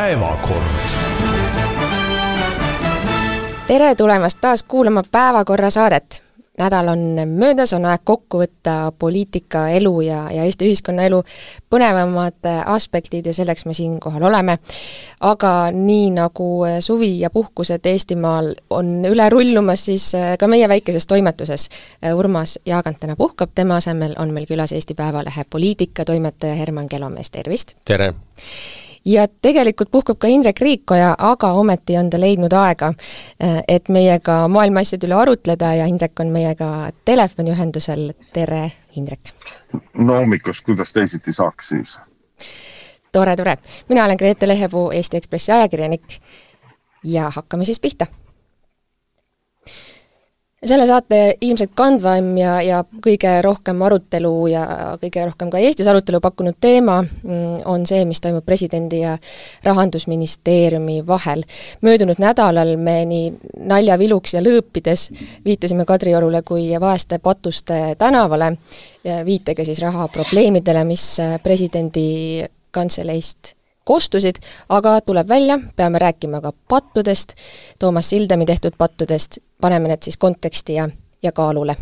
päevakord. tere tulemast taas kuulama Päevakorra saadet. nädal on möödas, on aeg kokku võtta poliitika, elu ja, ja Eesti ühiskonnaelu põnevamad aspektid ja selleks me siinkohal oleme. aga nii, nagu suvi ja puhkused Eestimaal on üle rullumas, siis ka meie väikeses toimetuses Urmas Jaagant täna puhkab, tema asemel on meil külas Eesti Päevalehe poliitikatoimetaja Herman Kelomees, tervist! tere! Ja tegelikult puhkab ka Indrek Riikoja, aga ometi on ta leidnud aega, eh, et meiega maailma asjade üle arutleda ja Indrek on meiega telefoniühendusel, tere, Indrek! no hommikust, kuidas teisiti saaks siis? tore, tore! mina olen Grete Lehepuu, Eesti Ekspressi ajakirjanik ja hakkame siis pihta selle saate ilmselt kandvaim ja, ja kõige rohkem arutelu ja kõige rohkem ka Eestis arutelu pakkunud teema mm, on see, mis toimub presidendi ja rahandusministeeriumi vahel. möödunud nädalal me nii naljaviluks ja lõõpides viitasime Kadriorule kui vaeste patuste tänavale, viitega siis rahaprobleemidele, mis presidendi kantseleist kostusid, aga tuleb välja, peame rääkima ka pattudest, Toomas Sildami tehtud pattudest, paneme need siis konteksti ja, ja kaalule.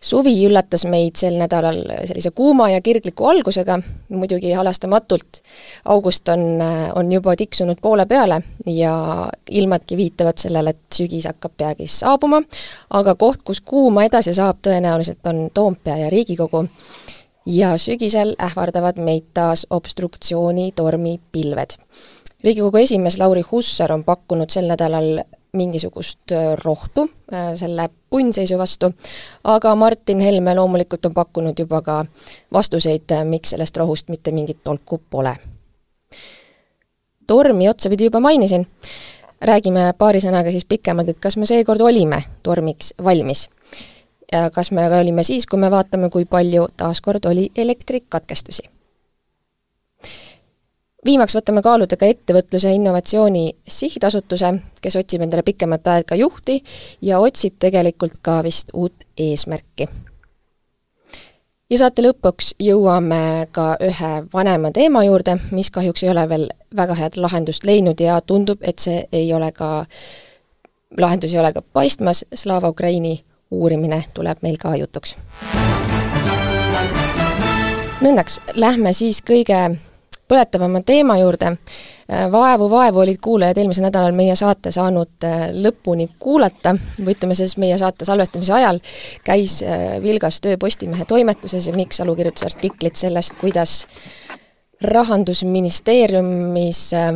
suvi üllatas meid sel nädalal sellise kuuma ja kirgliku algusega, muidugi halastamatult. august on, on juba tiksunud poole peale ja ilmadki viitavad sellele, et sügis hakkab peagi saabuma, aga koht, kus kuuma edasi saab, tõenäoliselt on Toompea ja Riigikogu ja sügisel ähvardavad meid taas obstruktsioonitormi pilved. riigikogu esimees Lauri Hussar on pakkunud sel nädalal mingisugust äh, rohtu äh, selle punnseisu vastu, aga Martin Helme loomulikult on pakkunud juba ka vastuseid, äh, miks sellest rohust mitte mingit tolku pole. tormi otsapidi juba mainisin, räägime paari sõnaga siis pikemalt, et kas me seekord olime tormiks valmis kas me olime siis, kui me vaatame, kui palju taaskord oli elektrikatkestusi. Viimaks võtame kaaluda ka Ettevõtluse ja Innovatsiooni Sihtasutuse, kes otsib endale pikemat aega juhti ja otsib tegelikult ka vist uut eesmärki. ja saate lõpuks jõuame ka ühe vanema teema juurde, mis kahjuks ei ole veel väga head lahendust leidnud ja tundub, et see ei ole ka, lahendus ei ole ka paistmas, Slava Ukraini uurimine tuleb meil ka jutuks. nõndaks, lähme siis kõige põletavama teema juurde. vaevu, vaevu olid kuulajad eelmisel nädalal meie saate saanud äh, lõpuni kuulata, või ütleme siis meie saate salvestamise ajal. Käis äh, vilgas töö Postimehe toimetuses ja Mikk Salu kirjutas artiklit sellest, kuidas rahandusministeeriumis äh,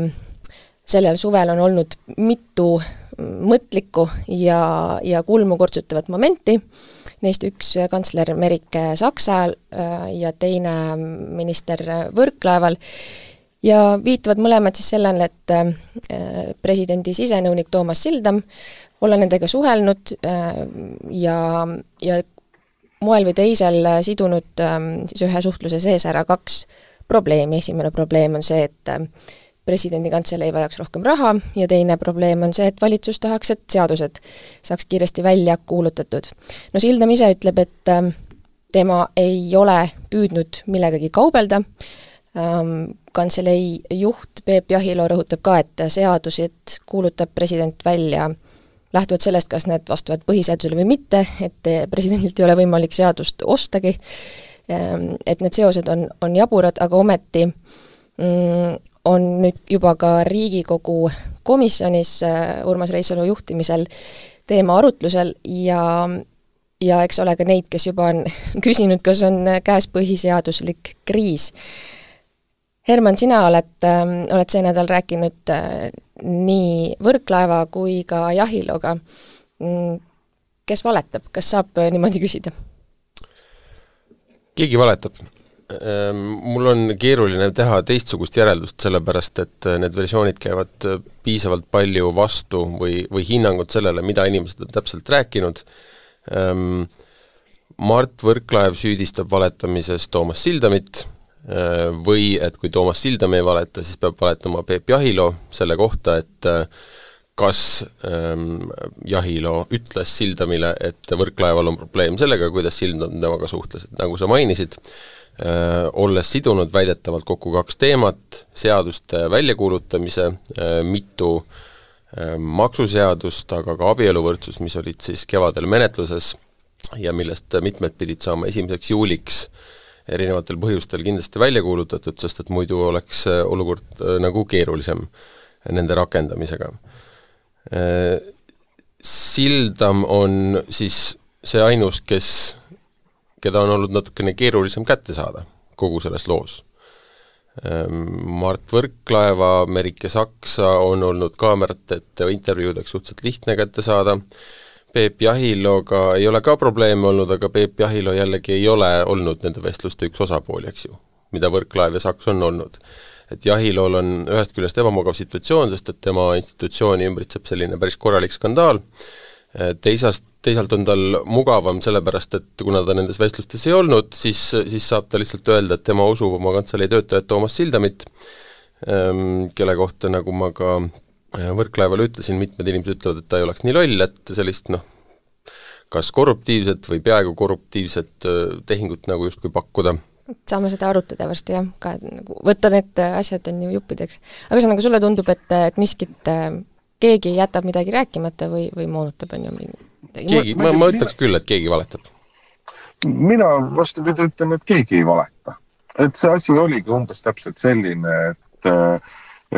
sellel suvel on olnud mitu mõtlikku ja, ja kulmu kurtsutavat momenti, neist üks kantsler Merike Saksal äh, ja teine minister Võrklaeval, ja viitavad mõlemad siis sellele, et äh, presidendi sisenõunik Toomas Sildam, olla nendega suhelnud äh, ja, ja moel või teisel sidunud siis ühe suhtluse sees ära kaks probleemi, esimene probleem on see, et presidendi kantselei vajaks rohkem raha ja teine probleem on see, et valitsus tahaks, et seadused saaks kiiresti välja kuulutatud. no Sildam ise ütleb, et ähm, tema ei ole püüdnud millegagi kaubelda, ähm, kantselei juht Peep Jahilo rõhutab ka, et seadused kuulutab president välja lähtuvalt sellest, kas need vastavad põhiseadusele või mitte, et presidendilt ei ole võimalik seadust ostagi, ähm, et need seosed on, on jaburad, aga ometi mm, on nüüd juba ka Riigikogu komisjonis äh, Urmas Reinsalu juhtimisel teema arutlusel ja ja eks ole ka neid, kes juba on küsinud, kas on käes põhiseaduslik kriis. Herman, sina oled, ähm, oled see nädal rääkinud äh, nii Võrklaeva kui ka Jahiloga. Mm, kes valetab, kas saab äh, niimoodi küsida? keegi valetab mul on keeruline teha teistsugust järeldust, sellepärast et äh, need versioonid käivad äh, piisavalt palju vastu või, või hinnangut sellele, mida inimesed on täpselt rääkinud. Ehm, Mart Võrklaev süüdistab valetamises Toomas Sildamit äh, või et kui Toomas Sildam ei valeta, siis peab valetama Peep Jahilo selle kohta, et kas ähm, Jahilo ütles Sildamile, et Võrklaeval on probleem sellega, kuidas Sildam temaga suhtles, et nagu sa mainisid, olles sidunud väidetavalt kokku kaks teemat, seaduste väljakuulutamise, mitu maksuseadust, aga ka abieluvõrdsust, mis olid siis kevadel menetluses ja millest mitmed pidid saama esimeseks juuliks erinevatel põhjustel kindlasti välja kuulutatud, sest et muidu oleks olukord nagu keerulisem nende rakendamisega. Sildam on siis see ainus, kes, keda on olnud natukene keerulisem kätte saada kogu selles loos. Mart Võrklaeva, Merike Saksa on olnud kaamerate ette intervjuudeks suhteliselt lihtne kätte saada, Peep Jahiloga ei ole ka probleeme olnud, aga Peep Jahilo jällegi ei ole olnud nende vestluste üks osapool, eks ju, mida Võrklaev ja Saks on olnud. Et Jahilool on ühest küljest ebamugav situatsioon, sest et tema institutsiooni ümbritseb selline päris korralik skandaal, teisast, teisalt on tal mugavam, sellepärast et kuna ta nendes vestlustes ei olnud, siis, siis saab ta lihtsalt öelda, et tema usub oma kantselei töötajat Toomas Sildamit, ehm, kelle kohta, nagu ma ka äh, Võrklaevale ütlesin, mitmed inimesed ütlevad, et ta ei oleks nii loll, et sellist noh, kas korruptiivset või peaaegu korruptiivset äh, tehingut nagu justkui pakkuda saame seda arutada varsti jah, ka nagu võtta need asjad on ju juppideks. aga ühesõnaga, sulle tundub, et, et miskit äh, keegi jätab midagi rääkimata või, või moonutab, on ju midagi? keegi, ma, ma ütleks küll, et keegi valetab. mina vastupidi ütlen, et keegi ei valeta. et see asi oligi umbes täpselt selline, et,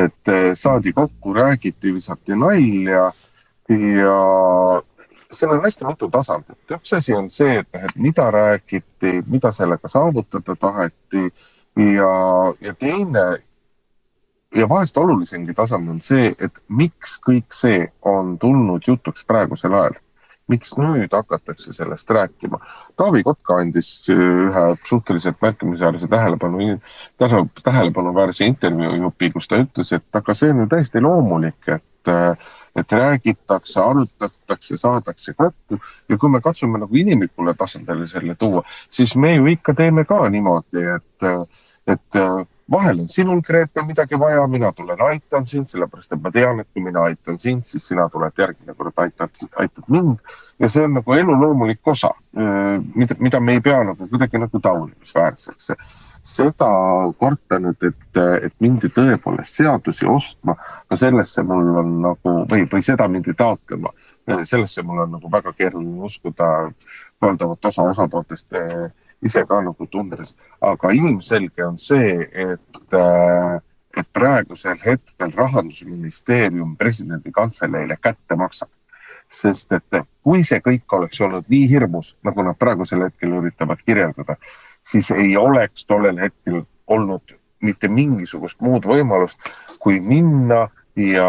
et saadi kokku, räägiti, visati nalja ja seal on hästi mitu tasandit. üks asi on see, et, et mida räägiti, mida sellega saavutada taheti ja, ja teine ja vahest olulisemgi tasand on see, et miks kõik see on tulnud jutuks praegusel ajal. miks nüüd hakatakse sellest rääkima? Taavi Kotka andis ühe suhteliselt märkimisväärse tähelepanu, tähelepanuväärse intervjuu jupi, kus ta ütles, et aga see on ju täiesti loomulik, et et räägitakse, arutatakse, saadakse kokku ja kui me katsume nagu inimlikule tasandile selle tuua, siis me ju ikka teeme ka niimoodi, et, et vahel on sinul, Grete, midagi vaja, mina tulen aitan sind, sellepärast et ma tean, et kui mina aitan sind, siis sina tuled järgmine kord aitad, aitad mind. ja see on nagu elu loomulik osa, mida, mida me ei pea nagu kuidagi nagu taunimisväärseks seda karta nüüd, et, et mindi tõepoolest seadusi ostma, ka sellesse mul on nagu või, või seda mindi taotlema, sellesse mul on nagu väga keeruline uskuda valdavat osa osapooltest eh, ise ka nagu tundes. aga ilmselge on see, et, eh, et praegusel hetkel rahandusministeerium presidendi kantseleile kätte maksab sest et kui see kõik oleks olnud nii hirmus, nagu nad praegusel hetkel üritavad kirjeldada, siis ei oleks tollel hetkel olnud mitte mingisugust muud võimalust, kui minna ja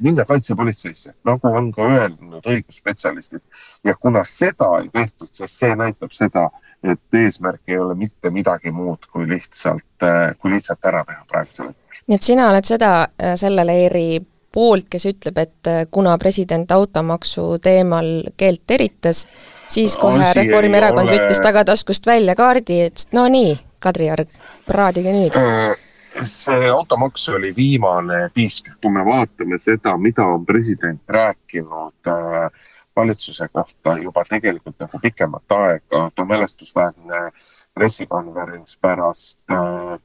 minna kaitsepolitseisse, nagu on ka öelnud õigusspetsialistid. ja kuna seda ei tehtud, siis see näitab seda, et eesmärk ei ole mitte midagi muud kui lihtsalt, kui lihtsalt ära teha praegusel hetkel. nii et sina oled seda, selle leeri poolt, kes ütleb, et kuna president automaksu teemal keelt teritas, siis kohe Reformierakond ole... võttis tagataskust välja kaardi, et no nii, Kadriorg, praadige nüüd. Äh, see automaks oli viimane piisk, kui me vaatame seda, mida on president rääkinud äh, valitsuse kohta juba tegelikult nagu pikemat aega, too mälestusväärne pressikonverents pärast äh,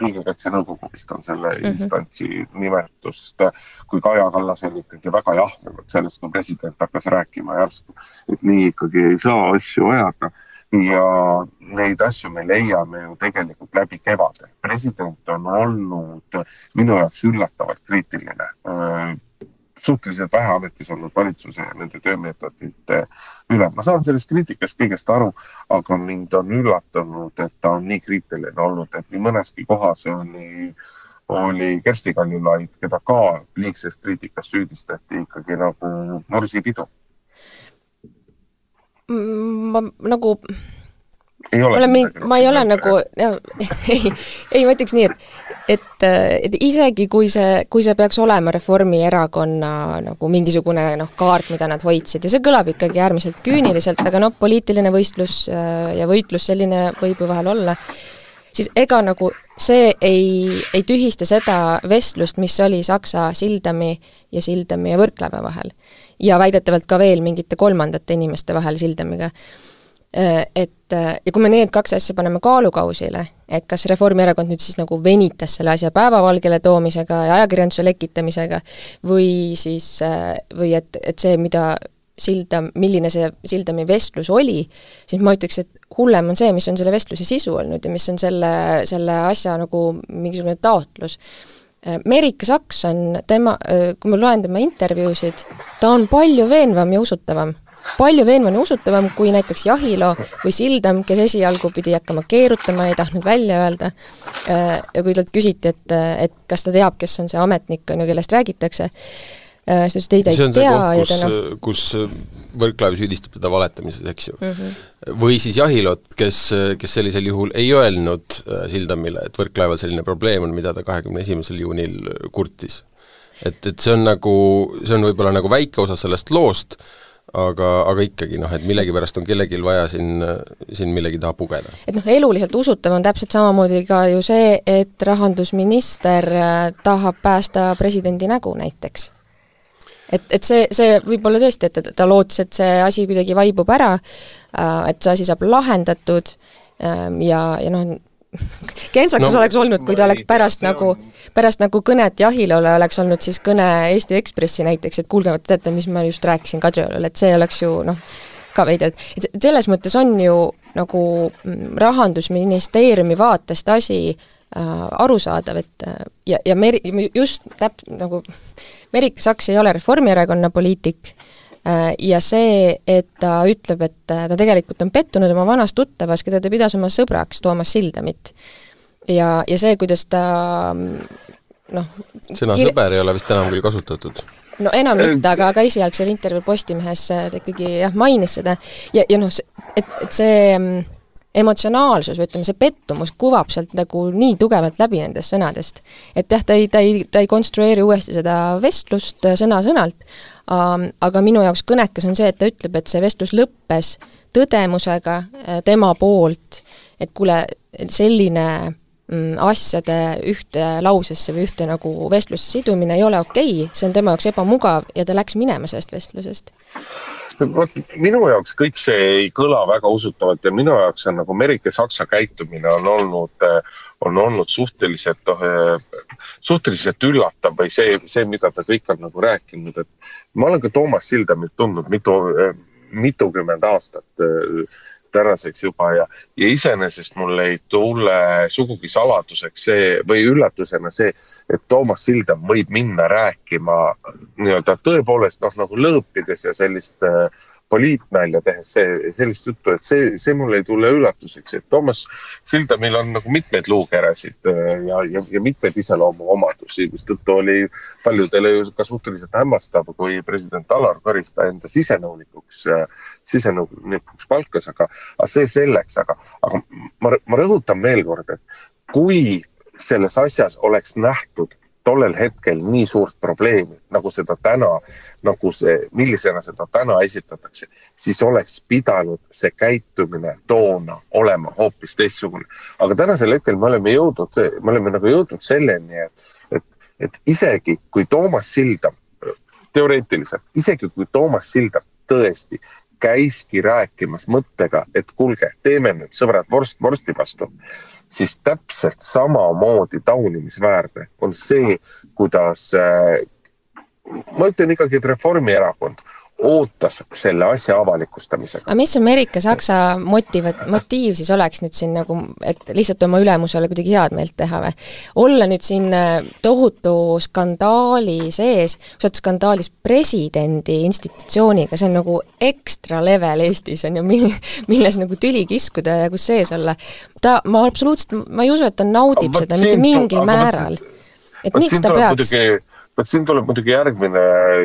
riigikaitse nõukogu vist on selle mm -hmm. instantsi nimetust, kui Kaja Kallas oli ikkagi väga jahmunud sellest, kui president hakkas rääkima järsku, et nii ikkagi ei saa asju ajada ja neid asju me leiame ju tegelikult läbi kevade. president on olnud minu jaoks üllatavalt kriitiline suhteliselt vähe ametis olnud valitsuse ja nende töömeetodite üle. ma saan sellest kriitikast kõigest aru, aga mind on üllatanud, et ta on nii kriitiline olnud, et nii mõneski kohas oli, oli Kersti Kaljulaid, keda ka liigses kriitikas süüdistati, ikkagi nagu morsipidu. ma nagu ei ole. ma olen, ma ei ole nagu, ei, ei ma ütleks nii, et et, et isegi kui see, kui see peaks olema Reformierakonna nagu mingisugune noh, kaart, mida nad hoidsid ja see kõlab ikkagi äärmiselt küüniliselt, aga noh, poliitiline võistlus äh, ja võitlus selline võib ju vahel olla, siis ega nagu see ei, ei tühista seda vestlust, mis oli Saksa Sildami ja Sildami ja Võrklaeva vahel. ja väidetavalt ka veel mingite kolmandate inimeste vahel Sildamiga Äh, et ja kui me need kaks asja paneme kaalukausile, et kas Reformierakond nüüd siis nagu venitas selle asja päevavalgele toomisega ja ajakirjanduse lekitamisega või siis, või et, et see, mida Sildam, milline see Sildami vestlus oli, siis ma ütleks, et hullem on see, mis on selle vestluse sisu olnud ja mis on selle, selle asja nagu mingisugune taotlus. Merike Saks on tema, kui ma loen tema intervjuusid, ta on palju veenvam ja usutavam palju veenvam ja usutavam kui näiteks Jahilo või Sildam, kes esialgu pidi hakkama keerutama, ei tahtnud välja öelda. Äh, ja kui talt küsiti, et, et kas ta teab, kes on see ametnik, on ju, kellest räägitakse, äh, siis ta ütles, ei, ta ei tea ja ta noh kus Võrklaev süüdistab teda valetamises, eks ju mm. -hmm. või siis Jahilot, kes, kes sellisel juhul ei öelnud äh, Sildamile, et Võrklaeval selline probleem on, mida ta kahekümne esimesel juunil kurtis. et, et see on nagu, see on võib-olla nagu väike osa sellest loost, aga, aga ikkagi noh, et millegipärast on kellelgi vaja siin, siin millegi taha pugeda. et noh, eluliselt usutav on täpselt samamoodi ka ju see, et rahandusminister äh, tahab päästa presidendi nägu näiteks. et, et see, see võib olla tõesti, et ta lootis, et see asi kuidagi vaibub ära, äh, et see asi saab lahendatud ähm, ja, ja noh, kentsakas no, oleks olnud, kui ta oleks pärast tea, nagu, pärast nagu kõnet Jahilole oleks olnud siis kõne Eesti Ekspressi näiteks, et kuulge, teate, mis ma just rääkisin Kadriolale, et see oleks ju noh, ka veider, et selles mõttes on ju nagu mm, Rahandusministeeriumi vaatest asi äh, arusaadav, et äh, ja, ja Meri-, just täp-, nagu Merike Saks ei ole Reformierakonna poliitik ja see, et ta ütleb, et äh, ta tegelikult on pettunud oma vanas tuttavas, keda ta pidas oma sõbraks, Toomas Sildamit. ja, ja see, kuidas ta noh sõna kir... sõber ei ole vist enam küll kasutatud no enam mitte, aga, aga esialgsel intervjuul Postimehes äh, ta ikkagi jah, mainis seda ja, ja noh, et, et see mm, emotsionaalsus või ütleme, see pettumus kuvab sealt nagu nii tugevalt läbi nendest sõnadest. et jah, ta ei, ta ei, ta ei konstrueeri uuesti seda vestlust sõna-sõnalt, aga minu jaoks kõnekas on see, et ta ütleb, et see vestlus lõppes tõdemusega äh, tema poolt, et kuule, selline mm, asjade ühte lausesse või ühte nagu vestlusse sidumine ei ole okei okay,, see on tema jaoks ebamugav ja ta läks minema sellest vestlusest vot minu jaoks kõik see ei kõla väga usutavalt ja minu jaoks on nagu Merike Saksa käitumine on olnud, on olnud suhteliselt, suhteliselt üllatav või see, see, mida ta kõik on nagu rääkinud, et ma olen ka Toomas Sildamit tundnud mitu, mitukümmend aastat tänaseks juba ja, ja iseenesest mul ei tule sugugi saladuseks see või üllatusena see, et Toomas Sildam võib minna rääkima nii-öelda tõepoolest noh, nagu lõõpides ja sellist äh, poliitnalja tehes see, sellist juttu, et see, see mulle ei tule üllatuseks, et Toomas Sildamil on nagu mitmeid luukeresid äh, ja, ja, ja mitmeid iseloomuomadusi, mistõttu oli paljudele ju ka suhteliselt hämmastav, kui president Alar Karis ta enda sisenõunikuks, äh, sisenõunikuks palkas, aga, aga see selleks, aga, aga ma, ma rõhutan veel kord, et kui selles asjas oleks nähtud tollel hetkel nii suurt probleemi, nagu seda täna, nagu see, millisena seda täna esitatakse, siis oleks pidanud see käitumine toona olema hoopis teistsugune. aga tänasel hetkel me oleme jõudnud, me oleme nagu jõudnud selleni, et, et, et isegi kui Toomas Sildam, teoreetiliselt, isegi kui Toomas Sildam tõesti käiski rääkimas mõttega, et kuulge, teeme nüüd sõbrad vorst vorsti vastu, siis täpselt samamoodi taunimisväärne on see, kuidas äh, ma ütlen ikkagi, et Reformierakond ootas selle asja avalikustamisega. aga mis Ameerika Saksa motiv, motiiv siis oleks nüüd siin nagu, et lihtsalt oma ülemusele kuidagi head meelt teha või? olla nüüd siin äh, tohutu skandaali sees, sa oled skandaalis presidendi institutsiooniga, see on nagu ekstra level Eestis on ju, milles nagu tüli kiskuda ja kus sees olla. ta, ma absoluutselt, ma ei usu, et ta naudib aga seda mitte mingil määral. et miks ta peaks muidugi vot siin tuleb muidugi järgmine,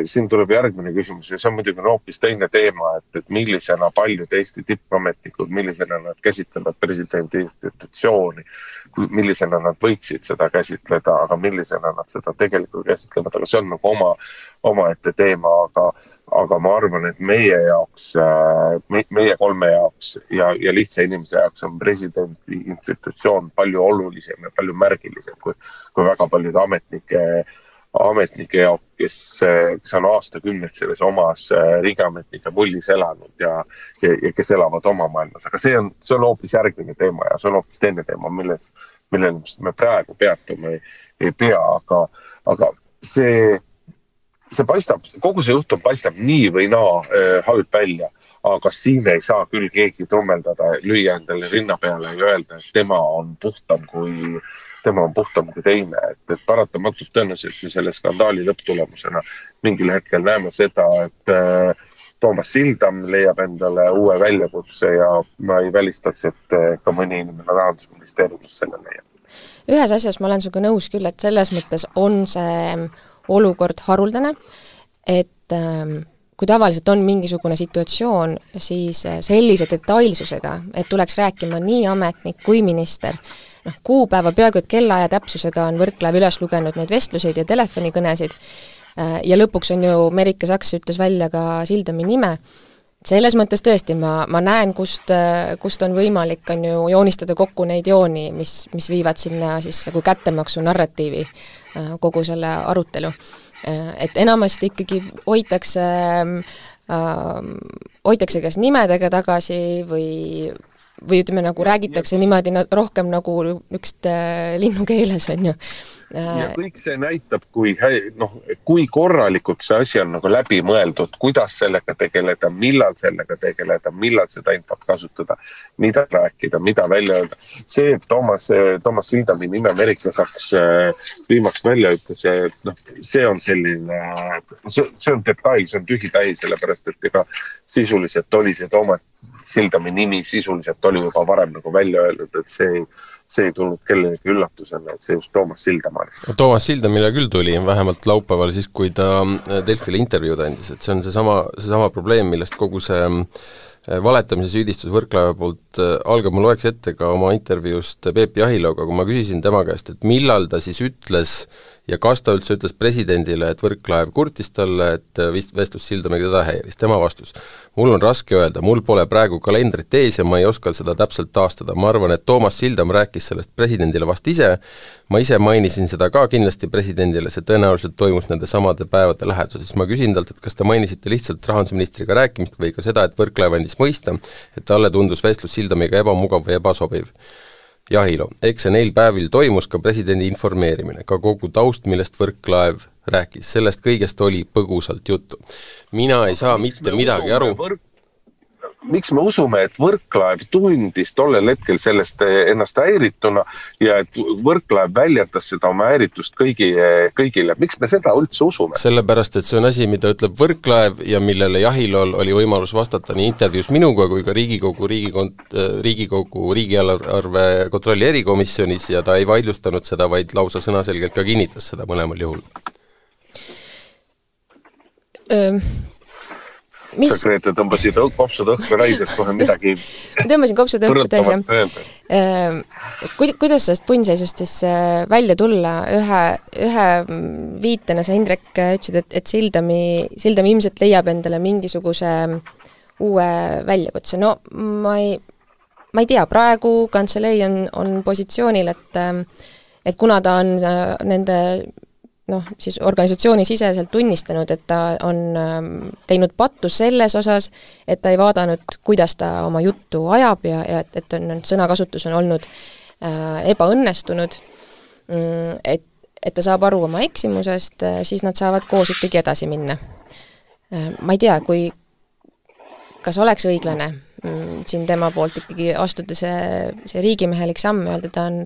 siin tuleb järgmine küsimus ja see on muidugi hoopis teine teema, et, et millisena paljud Eesti tippametnikud, millisena nad käsitlevad presidendi institutsiooni, millisena nad võiksid seda käsitleda, aga millisena nad seda tegelikult käsitlevad, aga see on nagu oma, omaette teema, aga, aga ma arvan, et meie jaoks me,, meie kolme jaoks ja, ja lihtsa inimese jaoks on presidendi institutsioon palju olulisem ja palju märgilisem kui, kui väga paljude ametnike ametnike jaoks, kes, kes on aastakümneid selles omas riigiametnike mullis elanud ja, ja, ja kes elavad oma maailmas, aga see on, see on hoopis järgmine teema ja see on hoopis teine teema, milles, millel me praegu peatuma ei, ei pea, aga, aga see, see paistab, kogu see juhtum paistab nii või naa äh, halb välja aga siin ei saa küll keegi trummeldada, lüüa endale rinna peale ja öelda, et tema on puhtam kui, tema on puhtam kui teine, et, et paratamatult tõenäoliselt me selle skandaali lõpptulemusena mingil hetkel näeme seda, et äh, Toomas Sildam leiab endale uue väljakutse ja ma ei välistaks, et äh, ka mõni inimene Rahandusministeeriumis selle leiab. ühes asjas ma olen sinuga nõus küll, et selles mõttes on see olukord haruldane, et ähm, kui tavaliselt on mingisugune situatsioon, siis äh, sellise detailsusega, et tuleks rääkima nii ametnik kui minister, noh, kuupäeva peaaegu et kellaaja täpsusega on Võrklaev üles lugenud neid vestluseid ja telefonikõnesid äh, ja lõpuks on ju Merike Saks ütles välja ka Sildami nime, selles mõttes tõesti, ma, ma näen, kust, äh, kust on võimalik, on ju, joonistada kokku neid jooni, mis, mis viivad sinna siis nagu kättemaksu narratiivi kogu selle arutelu. Äh, et enamasti ikkagi hoitakse äh,, hoitakse kas nimedega tagasi või või ütleme, nagu räägitakse niimoodi rohkem nagu niisuguste äh, linnukeeles, on ju ja äh, kõik see näitab, kui noh, kui korralikult see asi on nagu läbi mõeldud, kuidas sellega tegeleda, millal sellega tegeleda, millal seda infot kasutada, mida rääkida, mida välja öelda. see, et Toomas, Toomas Sildami nime Ameerika Saks äh, viimaks välja ütles, noh, see on selline, see on detail, see on tühi-tähi, sellepärast et ega sisuliselt oli see Toomas Sildami nimi sisuliselt oli juba varem nagu välja öeldud, et see see ei tulnud kellelegi üllatusena, et see just Toomas Sildamaa oli. Toomas Sildamile küll tuli, vähemalt laupäeval siis, kui ta äh, Delfile intervjuud andis, et see on seesama, seesama probleem, millest kogu see äh, valetamise süüdistus Võrklaeva poolt äh, algab, ma loeks ette ka oma intervjuust Peep Jahiloga, kui ma küsisin tema käest, et millal ta siis ütles ja kas ta üldse ütles presidendile, et Võrklaev kurtis talle, et vist vestlus Sildamäe teda häiris, tema vastus. mul on raske öelda, mul pole praegu kalendrit ees ja ma ei oska seda täpselt taastada, ma arvan, et Toomas Sildam rääkis sellest presidendile vast ise, ma ise mainisin seda ka kindlasti presidendile, see tõenäoliselt toimus nende samade päevade läheduses, ma küsin talt, et kas te mainisite lihtsalt rahandusministriga rääkimist või ka seda, et Võrklaev andis mõista, et talle tundus vestlus Sildamiga ebamugav või ebasobiv Jahilo, eks see neil päevil toimus ka presidendi informeerimine, ka kogu taust, millest Võrklaev rääkis, sellest kõigest oli põgusalt juttu. mina ei saa mitte midagi aru võrk miks me usume, et Võrklaev tundis tollel hetkel sellest eh, ennast häirituna ja et Võrklaev väljendas seda oma häiritust kõigi, eh, kõigile, miks me seda üldse usume? sellepärast, et see on asi, mida ütleb Võrklaev ja millele Jahilol oli võimalus vastata nii intervjuus minuga kui ka Riigikogu riigikont-, eh, Riigikogu riigieelarve kontrolli erikomisjonis ja ta ei vaidlustanud seda, vaid lausa sõnaselgelt ka kinnitas seda mõlemal juhul mis sa, Grete, tõmbasid kopsud õhku rais, et kohe midagi tõmbasin kopsud õhku täis, jah. Kuid-, kuidas sellest punnseisust siis äh, välja tulla, ühe, ühe viitena sa, Indrek, ütlesid, et, et Sildami, Sildam ilmselt leiab endale mingisuguse uue väljakutse, no ma ei, ma ei tea, praegu kantselei on, on positsioonil, et et kuna ta on äh, nende noh, siis organisatsioonisiseselt tunnistanud, et ta on ähm, teinud pattu selles osas, et ta ei vaadanud, kuidas ta oma juttu ajab ja, ja et, et on, sõnakasutus on olnud äh, ebaõnnestunud, mm, et, et ta saab aru oma eksimusest, äh, siis nad saavad koos ikkagi edasi minna. Äh, ma ei tea, kui, kas oleks õiglane mm, siin tema poolt ikkagi astuda see, see riigimehelik samm, öelda ta on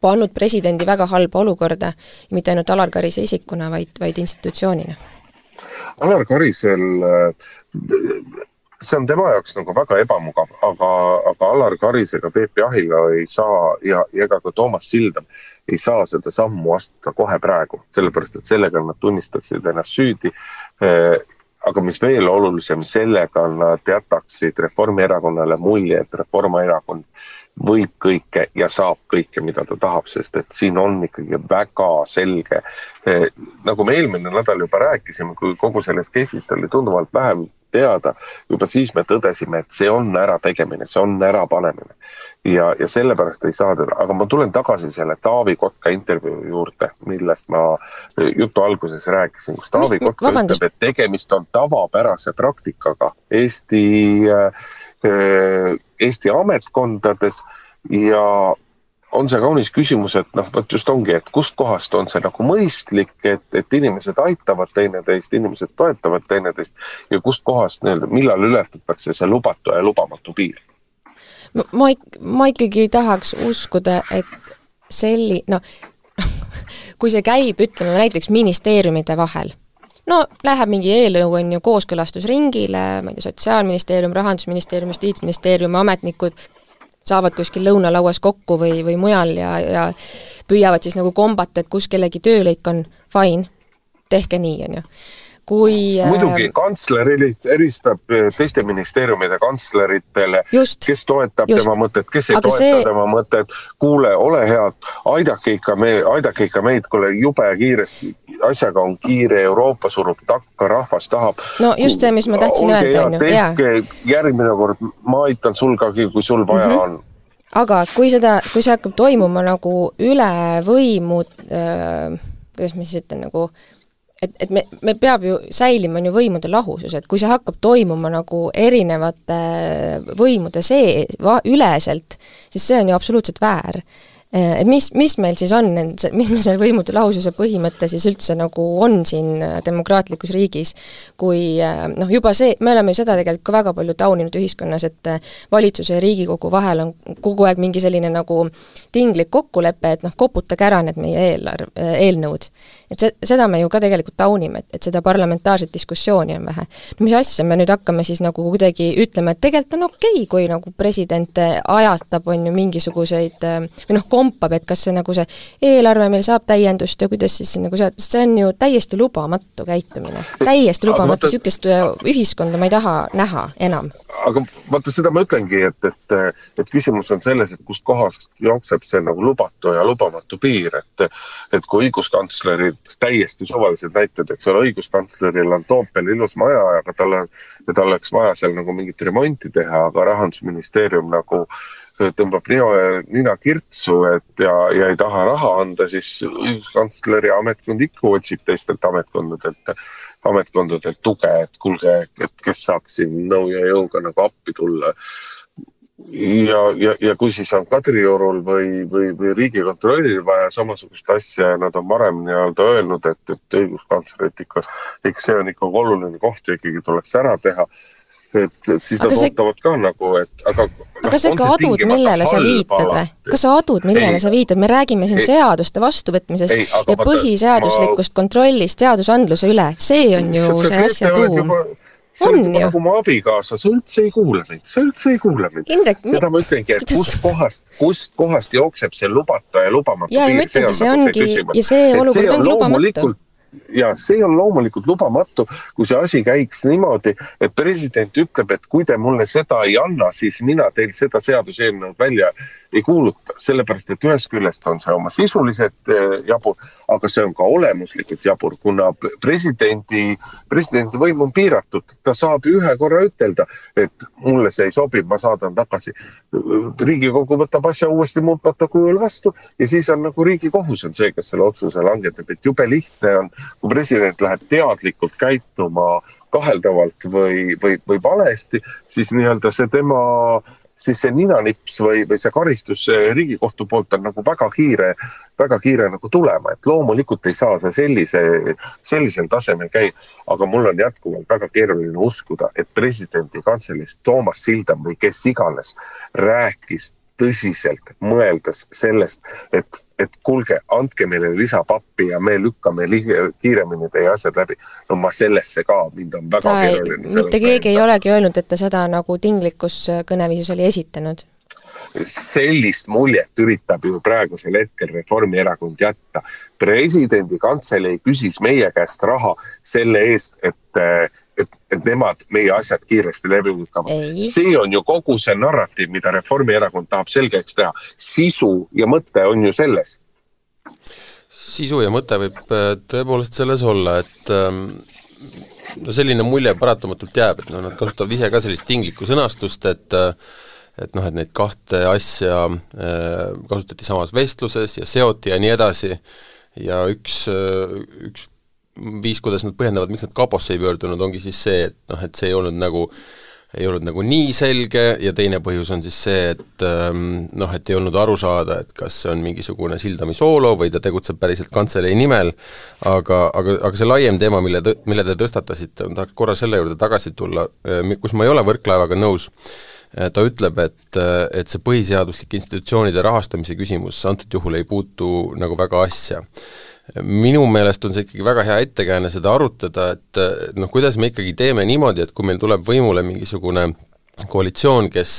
pannud presidendi väga halba olukorda, mitte ainult Alar Karise isikuna, vaid, vaid institutsioonina? Alar Karisel, see on tema jaoks nagu väga ebamugav, aga, aga Alar Karis ega Peep Jahila ei saa ja, ja ega ka Toomas Sildam ei saa seda sammu astuda kohe praegu, sellepärast et sellega nad tunnistaksid ennast süüdi aga mis veel olulisem, sellega nad jätaksid Reformierakonnale mulje, et Reformierakond võib kõike ja saab kõike, mida ta tahab, sest et siin on ikkagi väga selge eh,. nagu me eelmine nädal juba rääkisime, kui kogu sellest case'ist oli tunduvalt vähem teada, juba siis me tõdesime, et see on ärategemine, see on ärapanemine. ja, ja sellepärast ei saa teda, aga ma tulen tagasi selle Taavi Kotka intervjuu juurde, millest ma jutu alguses rääkisin, kus Taavi Mis, Kotka vabandust. ütleb, et tegemist on tavapärase praktikaga Eesti äh, Eesti ametkondades ja on see kaunis küsimus, et noh, vot just ongi, et kustkohast on see nagu mõistlik, et, et inimesed aitavad teineteist, inimesed toetavad teineteist ja kustkohast nii-öelda, millal ületatakse see lubatu ja lubamatu piir? ma, ma ikkagi tahaks uskuda, et selli-, noh, kui see käib, ütleme näiteks ministeeriumide vahel no läheb mingi eelnõu, on ju, kooskõlastusringile, ma ei tea, Sotsiaalministeerium, Rahandusministeerium, Justiitsministeerium, ametnikud saavad kuskil lõunalauas kokku või, või mujal ja, ja püüavad siis nagu kombata, et kus kellegi töölõik on, fine, tehke nii, on ju kui muidugi, äh, kantsler eristab äh, teiste ministeeriumide kantsleritele, kes toetab just. tema mõtet, kes ei Aga toeta see... tema mõtet, kuule, ole hea, aidake ikka me, aidake ikka meid, kuule, jube kiiresti, asjaga on kiire, Euroopa surub takka, rahvas tahab. no just see, mis ma tahtsin öelda, on ju, jaa. järgmine kord, ma aitan sul ka, kui sul vaja mm -hmm. on aga kui seda, kui see hakkab toimuma nagu üle võimu äh,, kuidas ma siis ütlen, nagu et, et me, me peab ju, säilima on ju võimude lahusus, et kui see hakkab toimuma nagu erinevate võimude see, üleselt, siis see on ju absoluutselt väär et mis, mis meil siis on, mis meil selle võimude lahususe põhimõte siis üldse nagu on siin äh, demokraatlikus riigis, kui äh, noh, juba see, me oleme ju seda tegelikult ka väga palju tauninud ühiskonnas, et valitsuse ja Riigikogu vahel on kogu aeg mingi selline nagu tinglik kokkulepe, et noh, koputage ära need meie eelarv, eelnõud. et see, seda me ju ka tegelikult taunime, et, et seda parlamentaarset diskussiooni on vähe. no mis asja, me nüüd hakkame siis nagu kuidagi ütlema, et tegelikult on okei okay,, kui nagu president ajatab, on ju, mingisuguseid või noh, kompab, et kas see nagu see eelarve meil saab täiendust ja kuidas siis nagu see, see on ju täiesti lubamatu käitumine. täiesti lubamatu, niisugust äh, ühiskonda ma ei taha näha enam. aga vaata, seda ma ütlengi, et, et, et küsimus on selles, et kustkohast jookseb see nagu lubatu ja lubamatu piir, et et kui õiguskantslerid, täiesti suvalised näited, eks ole, õiguskantsleril on Toompeal ilus maja, aga tal on, tal oleks vaja seal nagu mingit remonti teha, aga rahandusministeerium nagu äh, tõmbab nina, nina kirtsu, et ja, ja ei taha raha anda, siis õiguskantsleri ametkond ikka otsib teistelt ametkondadelt, ametkondadelt tuge, et kuulge, et kes saaks siin nõu ja jõuga nagu appi tulla. ja, ja, ja kui siis on Kadriorul või, või, või Riigikontrollil vaja samasugust asja ja nad on varem nii-öelda öelnud, et, et õiguskantslerit ikka, ikka see on ikka oluline koht ja ikkagi tuleks ära teha et, et siis aga nad see... ootavad ka nagu, et aga aga kas sa ikka adud, millele sa viitad või? kas sa adud, millele ei, sa viitad, me räägime siin ei, seaduste vastuvõtmisest ei, ja põhiseaduslikust ma... kontrollist seadusandluse üle, see on ju see, see asja tuum. sa oled juba nagu mu abikaasa, sa üldse ei kuula mind, sa üldse ei kuula mind. seda ma ütlengi, et kust kohast, kust kohast jookseb see lubatu ja lubamatu ja, piir, see on see nagu see küsimus. ja see on lubamatu ja see on loomulikult lubamatu, kui see asi käiks niimoodi, et president ütleb, et kui te mulle seda ei anna, siis mina teil seda seaduseelnõu välja ei kuuluta, sellepärast et ühest küljest on see oma sisuliselt eh, jabur, aga see on ka olemuslikult jabur, kuna presidendi, presidendi võim on piiratud, ta saab ühe korra ütelda, et mulle see ei sobi, ma saadan tagasi. riigikogu võtab asja uuesti muutmata kujul vastu ja siis on nagu Riigikohus on see, kes selle otsuse langetab, et jube lihtne on, kui president läheb teadlikult käituma kaheldavalt või, või, või valesti, siis nii-öelda see tema siis see ninanips või, või see karistus Riigikohtu poolt on nagu väga kiire, väga kiire nagu tulema, et loomulikult ei saa see sellise, sellisel tasemel käia. aga mul on jätkuvalt väga keeruline uskuda, et presidendi kantseleist Toomas Sildam või kes iganes rääkis tõsiselt mõeldes sellest, et, et kuulge, andke meile lisapappi ja me lükkame kiiremini teie asjad läbi. no ma sellesse ka, mind on väga ta keeruline. mitte keegi ei olegi öelnud, et ta seda nagu tinglikus kõneviisis oli esitanud sellist muljet üritab ju praegusel hetkel Reformierakond jätta. presidendi kantselei küsis meie käest raha selle eest, et et, et nemad meie asjad kiiresti läbi lükkavad. see on ju kogu see narratiiv, mida Reformierakond tahab selgeks teha. sisu ja mõte on ju selles. sisu ja mõte võib äh, tõepoolest selles olla, et ähm, no selline mulje paratamatult jääb, et noh, nad kasutavad ise ka sellist tinglikku sõnastust, et et noh, et neid kahte asja äh, kasutati samas vestluses ja seoti ja nii edasi, ja üks, üks viis, kuidas nad põhjendavad, miks nad kaposse ei pöördunud, ongi siis see, et noh, et see ei olnud nagu ei olnud nagu nii selge ja teine põhjus on siis see, et ähm, noh, et ei olnud aru saada, et kas see on mingisugune Sildami soolo või ta tegutseb päriselt kantselei nimel, aga, aga, aga see laiem teema, mille tõ-, mille te tõstatasite, ma tahaks korra selle juurde tagasi tulla, äh, kus ma ei ole Võrklaevaga nõus, äh, ta ütleb, et, äh, et see põhiseaduslike institutsioonide rahastamise küsimus antud juhul ei puutu nagu väga asja minu meelest on see ikkagi väga hea ettekääne seda arutada, et noh, kuidas me ikkagi teeme niimoodi, et kui meil tuleb võimule mingisugune koalitsioon, kes,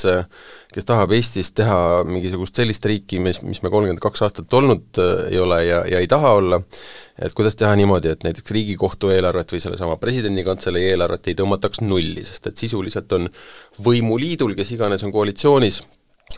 kes tahab Eestist teha mingisugust sellist riiki, mis, mis me kolmkümmend kaks aastat olnud äh, ei ole ja, ja ei taha olla, et kuidas teha niimoodi, et näiteks Riigikohtu eelarvet või sellesama presidendikantselei eelarvet ei tõmmataks nulli, sest et sisuliselt on võimuliidul, kes iganes on koalitsioonis,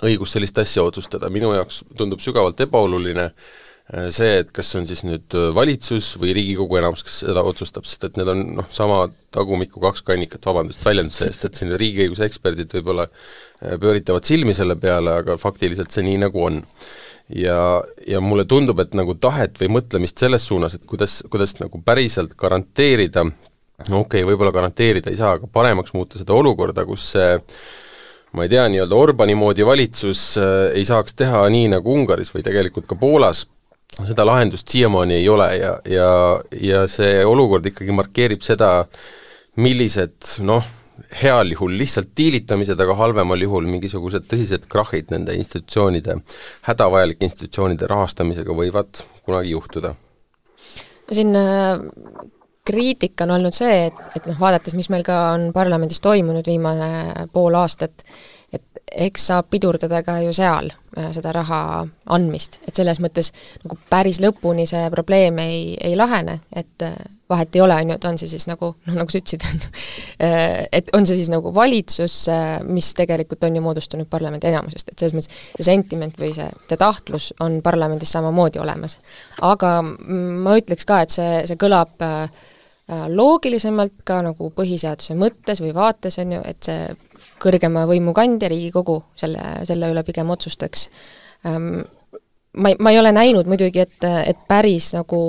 õigus sellist asja otsustada, minu jaoks tundub sügavalt ebaoluline Äh, see, et kas on siis nüüd äh, valitsus või Riigikogu enamus, kes seda otsustab, sest et need on noh, sama tagumiku kaks kannikat, vabandust väljenduse eest, et siin riigiõiguse eksperdid võib-olla äh, pööritavad silmi selle peale, aga faktiliselt see nii nagu on. ja, ja mulle tundub, et nagu tahet või mõtlemist selles suunas, et kuidas, kuidas nagu päriselt garanteerida, no okei okay,, võib-olla garanteerida ei saa, aga paremaks muuta seda olukorda, kus see ma ei tea, nii-öelda Orbani moodi valitsus ei saaks teha nii, nagu Ungaris või tegelikult ka Poolas, seda lahendust siiamaani ei ole ja, ja, ja see olukord ikkagi markeerib seda, millised noh, heal juhul lihtsalt diilitamised, aga halvemal juhul mingisugused tõsised krahhid nende institutsioonide, hädavajalike institutsioonide rahastamisega võivad kunagi juhtuda. siin äh, kriitika on olnud see, et, et noh, vaadates, mis meil ka on parlamendis toimunud viimane pool aastat, eks saab pidurdada ka ju seal äh, seda raha andmist, et selles mõttes nagu päris lõpuni see probleem ei, ei lahene, et äh, vahet ei ole, on ju, et on see siis nagu noh, nagu sa ütlesid, äh, et on see siis nagu valitsus, mis tegelikult on ju moodustunud parlamendi enamusest, et selles mõttes see sentiment või see, see tahtlus on parlamendis samamoodi olemas. aga ma ütleks ka, et see, see kõlab loogilisemalt ka nagu põhiseaduse mõttes või vaates, on ju, et see kõrgema võimu kandja, Riigikogu, selle, selle üle pigem otsustaks. Ähm, ma ei, ma ei ole näinud muidugi, et, et päris nagu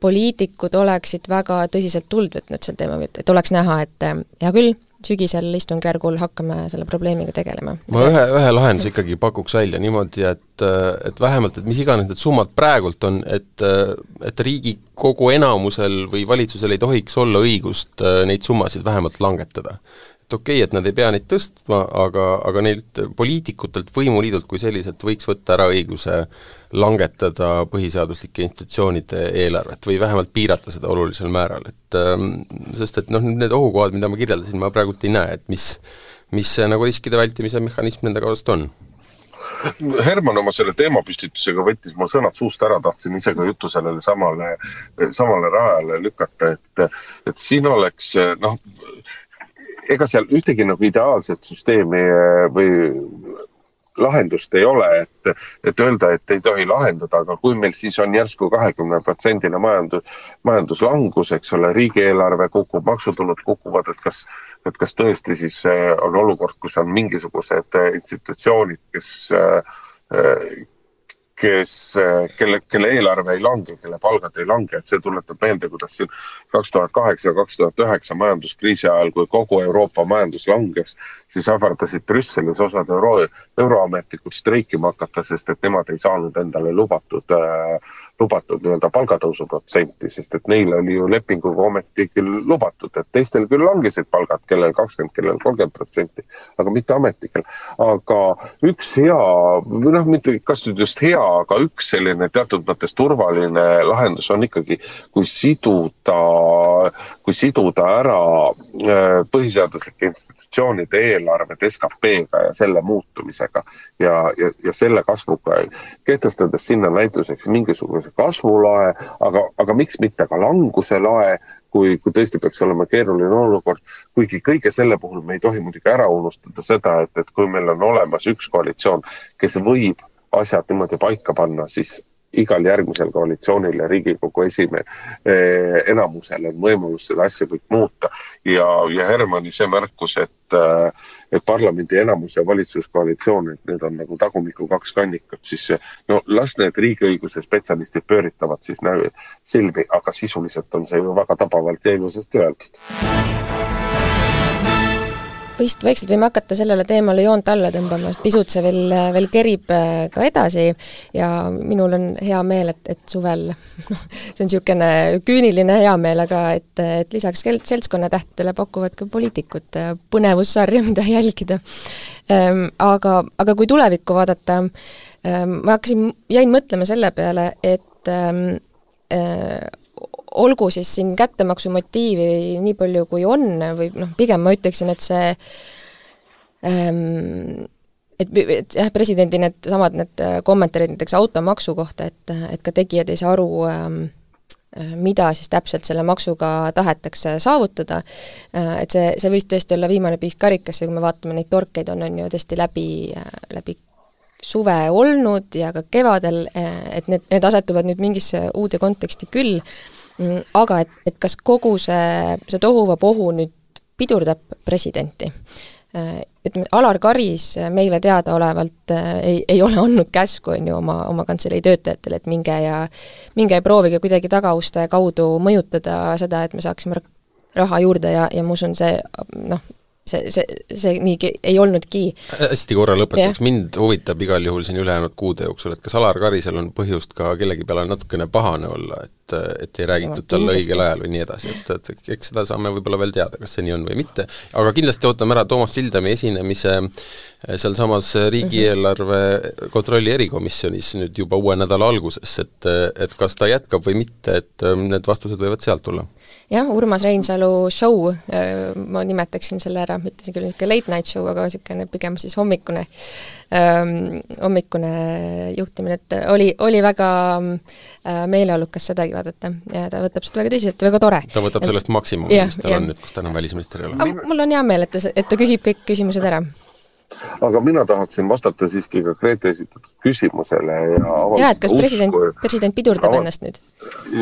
poliitikud oleksid väga tõsiselt tuld võtnud sel teemal, et, oleks näha, et hea küll, sügisel istungjärgul hakkame selle probleemiga tegelema. ma ühe, ühe lahenduse ikkagi pakuks välja niimoodi, et, et vähemalt, et mis iganes need summad praegult on, et, et Riigikogu enamusel või valitsusel ei tohiks olla õigust neid summasid vähemalt langetada et okei okay,, et nad ei pea neid tõstma, aga, aga neilt poliitikutelt, võimuliidult kui selliselt võiks võtta ära õiguse langetada põhiseaduslike institutsioonide eelarvet või vähemalt piirata seda olulisel määral, et ähm, sest et noh, need ohukohad, mida ma kirjeldasin, ma praegult ei näe, et mis, mis see nagu riskide vältimise mehhanism nende kaasast on. Herman oma selle teemapüstitusega võttis mu sõnad suust ära, tahtsin ise ka jutu sellele samale, samale rajale lükata, et, et siin oleks noh, ega seal ühtegi nagu ideaalset süsteemi eh, või lahendust ei ole, et, et öelda, et ei tohi lahendada, aga kui meil siis on järsku kahekümne protsendine majandus, majanduslangus, eks ole, riigieelarve kukub, maksutulud kukuvad, et kas, et kas tõesti siis eh, on olukord, kus on mingisugused eh, institutsioonid, kes kes, kelle, kelle eelarve ei lange, kelle palgad ei lange, et see tuletab meelde, kuidas siin kaks tuhat kaheksa, kaks tuhat üheksa majanduskriisi ajal, kui kogu Euroopa majandus langes, siis ähvardasid Brüsselis osad euro, euroametnikud streikima hakata, sest et nemad ei saanud endale lubatud äh, lubatud nii-öelda palgatõusu protsenti, sest et neil oli ju lepinguga ometi küll lubatud, et teistel küll langesid palgad, kellel kakskümmend, kellel kolmkümmend protsenti, aga mitte ametnikel. aga üks hea, või noh, mitte kas nüüd just hea, aga üks selline teatud mõttes turvaline lahendus on ikkagi, kui siduda, kui siduda ära äh, põhiseaduslike institutsioonide eelarved SKP-ga ja selle muutumisega ja, ja, ja selle kasvuga, kehtestades sinna näituseks mingisuguse kasvulae, aga, aga miks mitte ka languse lae, kui, kui tõesti peaks olema keeruline olukord. kuigi kõige selle puhul me ei tohi muidugi ära unustada seda, et, et kui meil on olemas üks koalitsioon, kes võib asjad niimoodi paika panna, siis igal järgmisel koalitsioonil ja Riigikogu esimehe eh, enamusel on võimalus seda asja kõik muuta. ja, ja Hermanni see märkus, et, eh, et parlamendi enamus ja valitsuskoalitsioon, et need on nagu tagumiku kaks kannikat, siis no las need riigiõiguse spetsialistid pööritavad siis näo silmi, aga sisuliselt on see ju väga tabavalt ja ilusasti öeldud vist vaikselt võime hakata sellele teemale joont alla tõmbama, pisut see veel, veel kerib äh, ka edasi ja minul on hea meel, et, et suvel noh, see on niisugune küüniline heameel, aga et, et lisaks seltskonnatähtedele pakuvad ka poliitikud äh, põnevussarja, mida jälgida. Ähm, aga, aga kui tulevikku vaadata, ähm, ma hakkasin, jäin mõtlema selle peale, et ähm, äh, olgu siis siin kättemaksu motiivi nii palju, kui on, või noh, pigem ma ütleksin, et see ähm, et, et jah, presidendi needsamad need kommentaarid näiteks automaksu kohta, et, et ka tegijad ei saa aru ähm, mida siis täpselt selle maksuga tahetakse saavutada, et see, see võis tõesti olla viimane piisk karikasse, kui me vaatame neid torkeid, on, on ju tõesti läbi, läbi suve olnud ja ka kevadel, et need, need asetuvad nüüd mingisse uude konteksti küll aga et, et kas kogu see, see tohuvapohu nüüd pidurdab presidenti? Äh, ütleme, Alar Karis meile teadaolevalt äh, ei, ei ole andnud käsku, on ju, oma, oma kantselei töötajatele, et minge ja minge ja proovige kuidagi tagauste kaudu mõjutada seda, et me saaksime raha juurde ja, ja ma usun, see noh, see, see, see nii ei olnudki. hästi korra lõpetuseks, mind huvitab igal juhul siin ülejäänud kuude jooksul, et kas Alar Karisel on põhjust ka kellegi peale natukene pahane olla, et, et ei räägitud talle õigel ajal või nii edasi, et, et eks seda saame võib-olla veel teada, kas see nii on või mitte, aga kindlasti ootame ära Toomas Sildami esinemise sealsamas riigieelarve kontrolli erikomisjonis nüüd juba uue nädala alguses, et, et kas ta jätkab või mitte, et need vastused võivad sealt tulla jah, Urmas Reinsalu show, äh, ma nimetaksin selle ära, ma ütlesin küll niisugune late night show, aga niisugune pigem siis hommikune ähm,, hommikune juhtimine, et oli, oli väga äh, meeleolukas sedagi vaadata ja ta võtab seda väga tõsiselt ja väga tore. ta võtab sellest maksimumi, mis tal on nüüd, kus ta enam välisminister ei ole. mul on hea meel, et ta, et ta küsib kõik küsimused ära aga mina tahaksin vastata siiski ka Grete esitatud küsimusele ja jaa, et kas president, president pidurdab ava, ennast nüüd?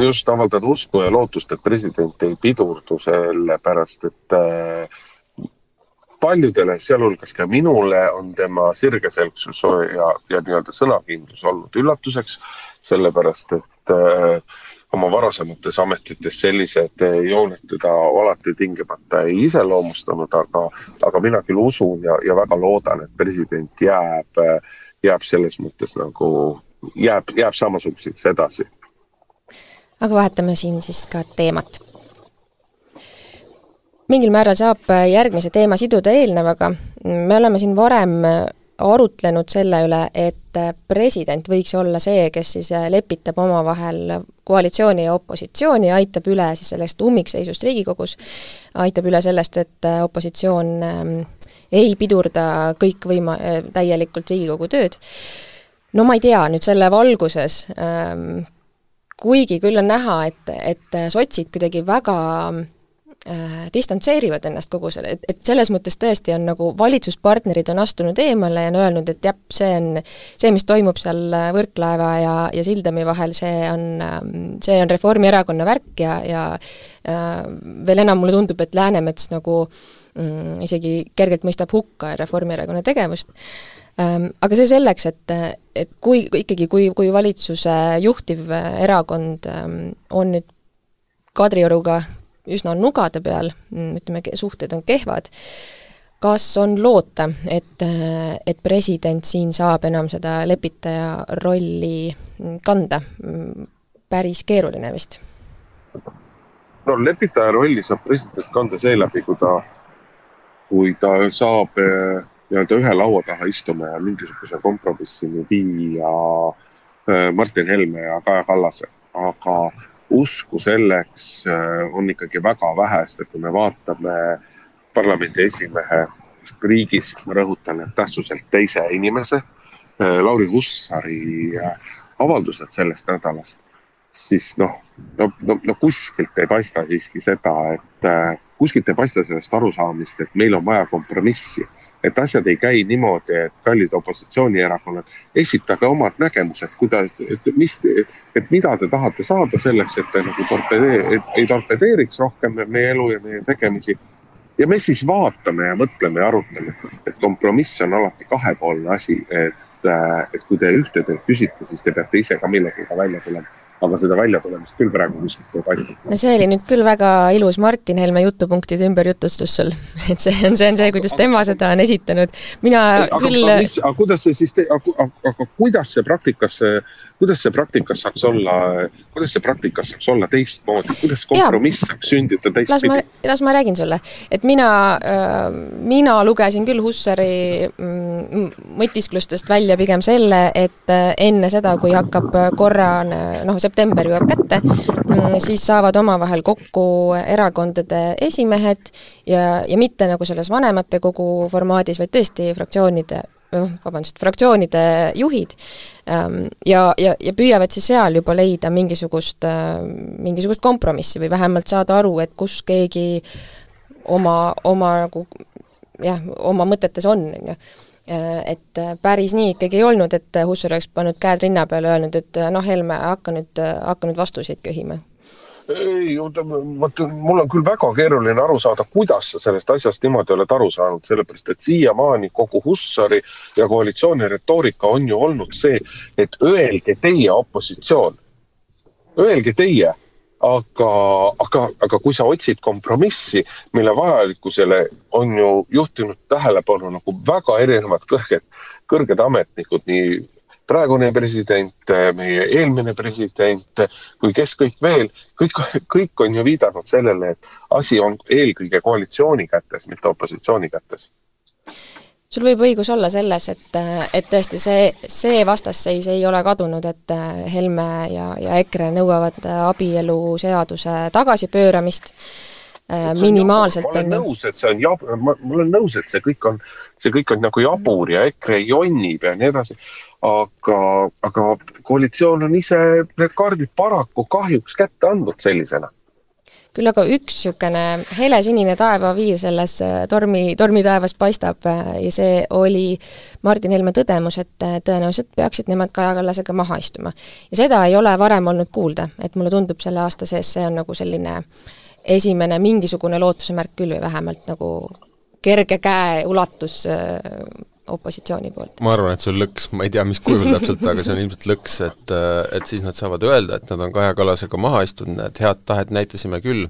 just, avaldada usku ja lootust, et president ei pidurdu, sellepärast et äh, paljudele, sealhulgas ka minule, on tema sirgeselgsus ja, ja nii-öelda sõnakindlus olnud üllatuseks, sellepärast et äh, oma varasemates ametites sellised jooned teda alati tingimata ei iseloomustanud, aga, aga mina küll usun ja, ja väga loodan, et president jääb, jääb selles mõttes nagu, jääb, jääb samasuguseks edasi. aga vahetame siin siis ka teemat. mingil määral saab järgmise teema siduda eelnevaga, me oleme siin varem arutlenud selle üle, et president võiks olla see, kes siis lepitab omavahel koalitsiooni ja opositsiooni aitab üle siis sellest ummikseisust Riigikogus, aitab üle sellest, et opositsioon ähm, ei pidurda kõikvõima-, täielikult Riigikogu tööd. no ma ei tea, nüüd selle valguses ähm, kuigi küll on näha, et, et sotsid kuidagi väga äh, distantseerivad ennast kogu selle, et, et selles mõttes tõesti on nagu valitsuspartnerid on astunud eemale ja on öelnud, et jah, see on, see, mis toimub seal Võrklaeva ja, ja Sildami vahel, see on, ähm, see on Reformierakonna värk ja, ja äh, veel enam mulle tundub, et Läänemets nagu mm, isegi kergelt mõistab hukka Reformierakonna tegevust. Ähm, aga see selleks, et, et kui ikkagi, kui, kui valitsuse juhtiv erakond ähm, on nüüd Kadrioruga üsna nugade peal, ütleme, suhted on kehvad, kas on loota, et, et president siin saab enam seda lepitaja rolli kanda? päris keeruline vist. no lepitaja rolli saab president kanda seeläbi, kui ta, kui ta saab eh, nii-öelda ühe laua taha istuma ja mingisuguse kompromissini viia eh, Martin Helme ja Kaja Kallase, aga usku selleks äh, on ikkagi väga vähe, sest et kui me vaatame parlamendi esimehe riigis, ma rõhutan, et tähtsuselt teise inimese, äh, Lauri Hussari äh, avaldused sellest nädalast, siis noh, no, no, no kuskilt ei paista siiski seda, et, kuskilt ei paista sellest arusaamist, et meil on vaja kompromissi. Et asjad ei käi niimoodi, et kallid opositsioonierakonnad, esitage omad nägemused, kuidas, et mis, et mida te tahate saada selleks, et te nagu torpedee-, ei torpedeeriks rohkem meie elu ja meie tegemisi. Ja me siis vaatame ja mõtleme ja arutame, et kompromiss on alati kahepoolne asi, et, et kui te ühte teilt küsite, siis te peate ise ka millegagi välja tulema aga seda väljatulemist küll praegu kuskilt ei paista. no see oli nüüd küll väga ilus Martin Helme jutupunktide ümberjutustus sul, et see on, see on see, kuidas tema seda on esitanud. mina aga, küll aga, aga kuidas see siis, aga, aga kuidas see praktikas, kuidas see praktikas saaks olla, kuidas see praktikas saaks olla teistmoodi, kuidas kompromiss saaks sündida teistpidi? las ma räägin sulle, et mina äh,, mina lugesin küll Hussari mm, mõtisklustest välja pigem selle, et äh, enne seda, kui hakkab korra noh, september jõuab kätte, mm, siis saavad omavahel kokku erakondade esimehed ja, ja mitte nagu selles vanematekogu formaadis, vaid tõesti fraktsioonide noh, vabandust, fraktsioonide juhid ähm, ja, ja, ja püüavad siis seal juba leida mingisugust, äh, mingisugust kompromissi või vähemalt saada aru, et kus keegi oma, oma nagu jah, oma mõtetes on, on ju. Äh, et äh, päris nii ikkagi ei olnud, et äh, Hussar oleks pannud käed rinna peale ja öelnud, et noh, Helme, hakka nüüd, hakka nüüd vastuseid köhima ei, vot mul on küll väga keeruline aru saada, kuidas sa sellest asjast niimoodi oled aru saanud, sellepärast et siiamaani kogu Hussari ja koalitsiooni retoorika on ju olnud see, et öelge teie opositsioon, öelge teie aga, aga, aga kui sa otsid kompromissi, mille vajalikkusele on ju juhtinud tähelepanu nagu väga erinevad kõrged, kõrged ametnikud, nii praegune president, meie eelmine president kui kes kõik veel, kõik, kõik on ju viidanud sellele, et asi on eelkõige koalitsiooni kätes, mitte opositsiooni kätes sul võib õigus olla selles, et, et tõesti see, see vastasseis ei ole kadunud, et Helme ja, ja EKRE nõuavad abieluseaduse tagasipööramist äh, minimaalselt. ma olen nõus, et see on jab-, ma, ma olen nõus, et see kõik on, see kõik on nagu jabur ja EKRE jonnib ja nii edasi. Aga, aga koalitsioon on ise need kaardid paraku kahjuks kätte andnud sellisena küll aga üks niisugune helesinine taevaviir selles äh, tormi, tormitaevas paistab äh, ja see oli Martin Helme tõdemus, et äh, tõenäoliselt peaksid nemad Kaja Kallasega maha istuma. ja seda ei ole varem olnud kuulda, et mulle tundub selle aasta sees see on nagu selline esimene mingisugune lootuse märk küll või vähemalt nagu kerge käe ulatus opositsiooni poolt? ma arvan, et see on lõks, ma ei tea, mis kujul täpselt, aga see on ilmselt lõks, et et siis nad saavad öelda, et nad on Kaja Kallasega maha istunud, et head tahet näitasime küll,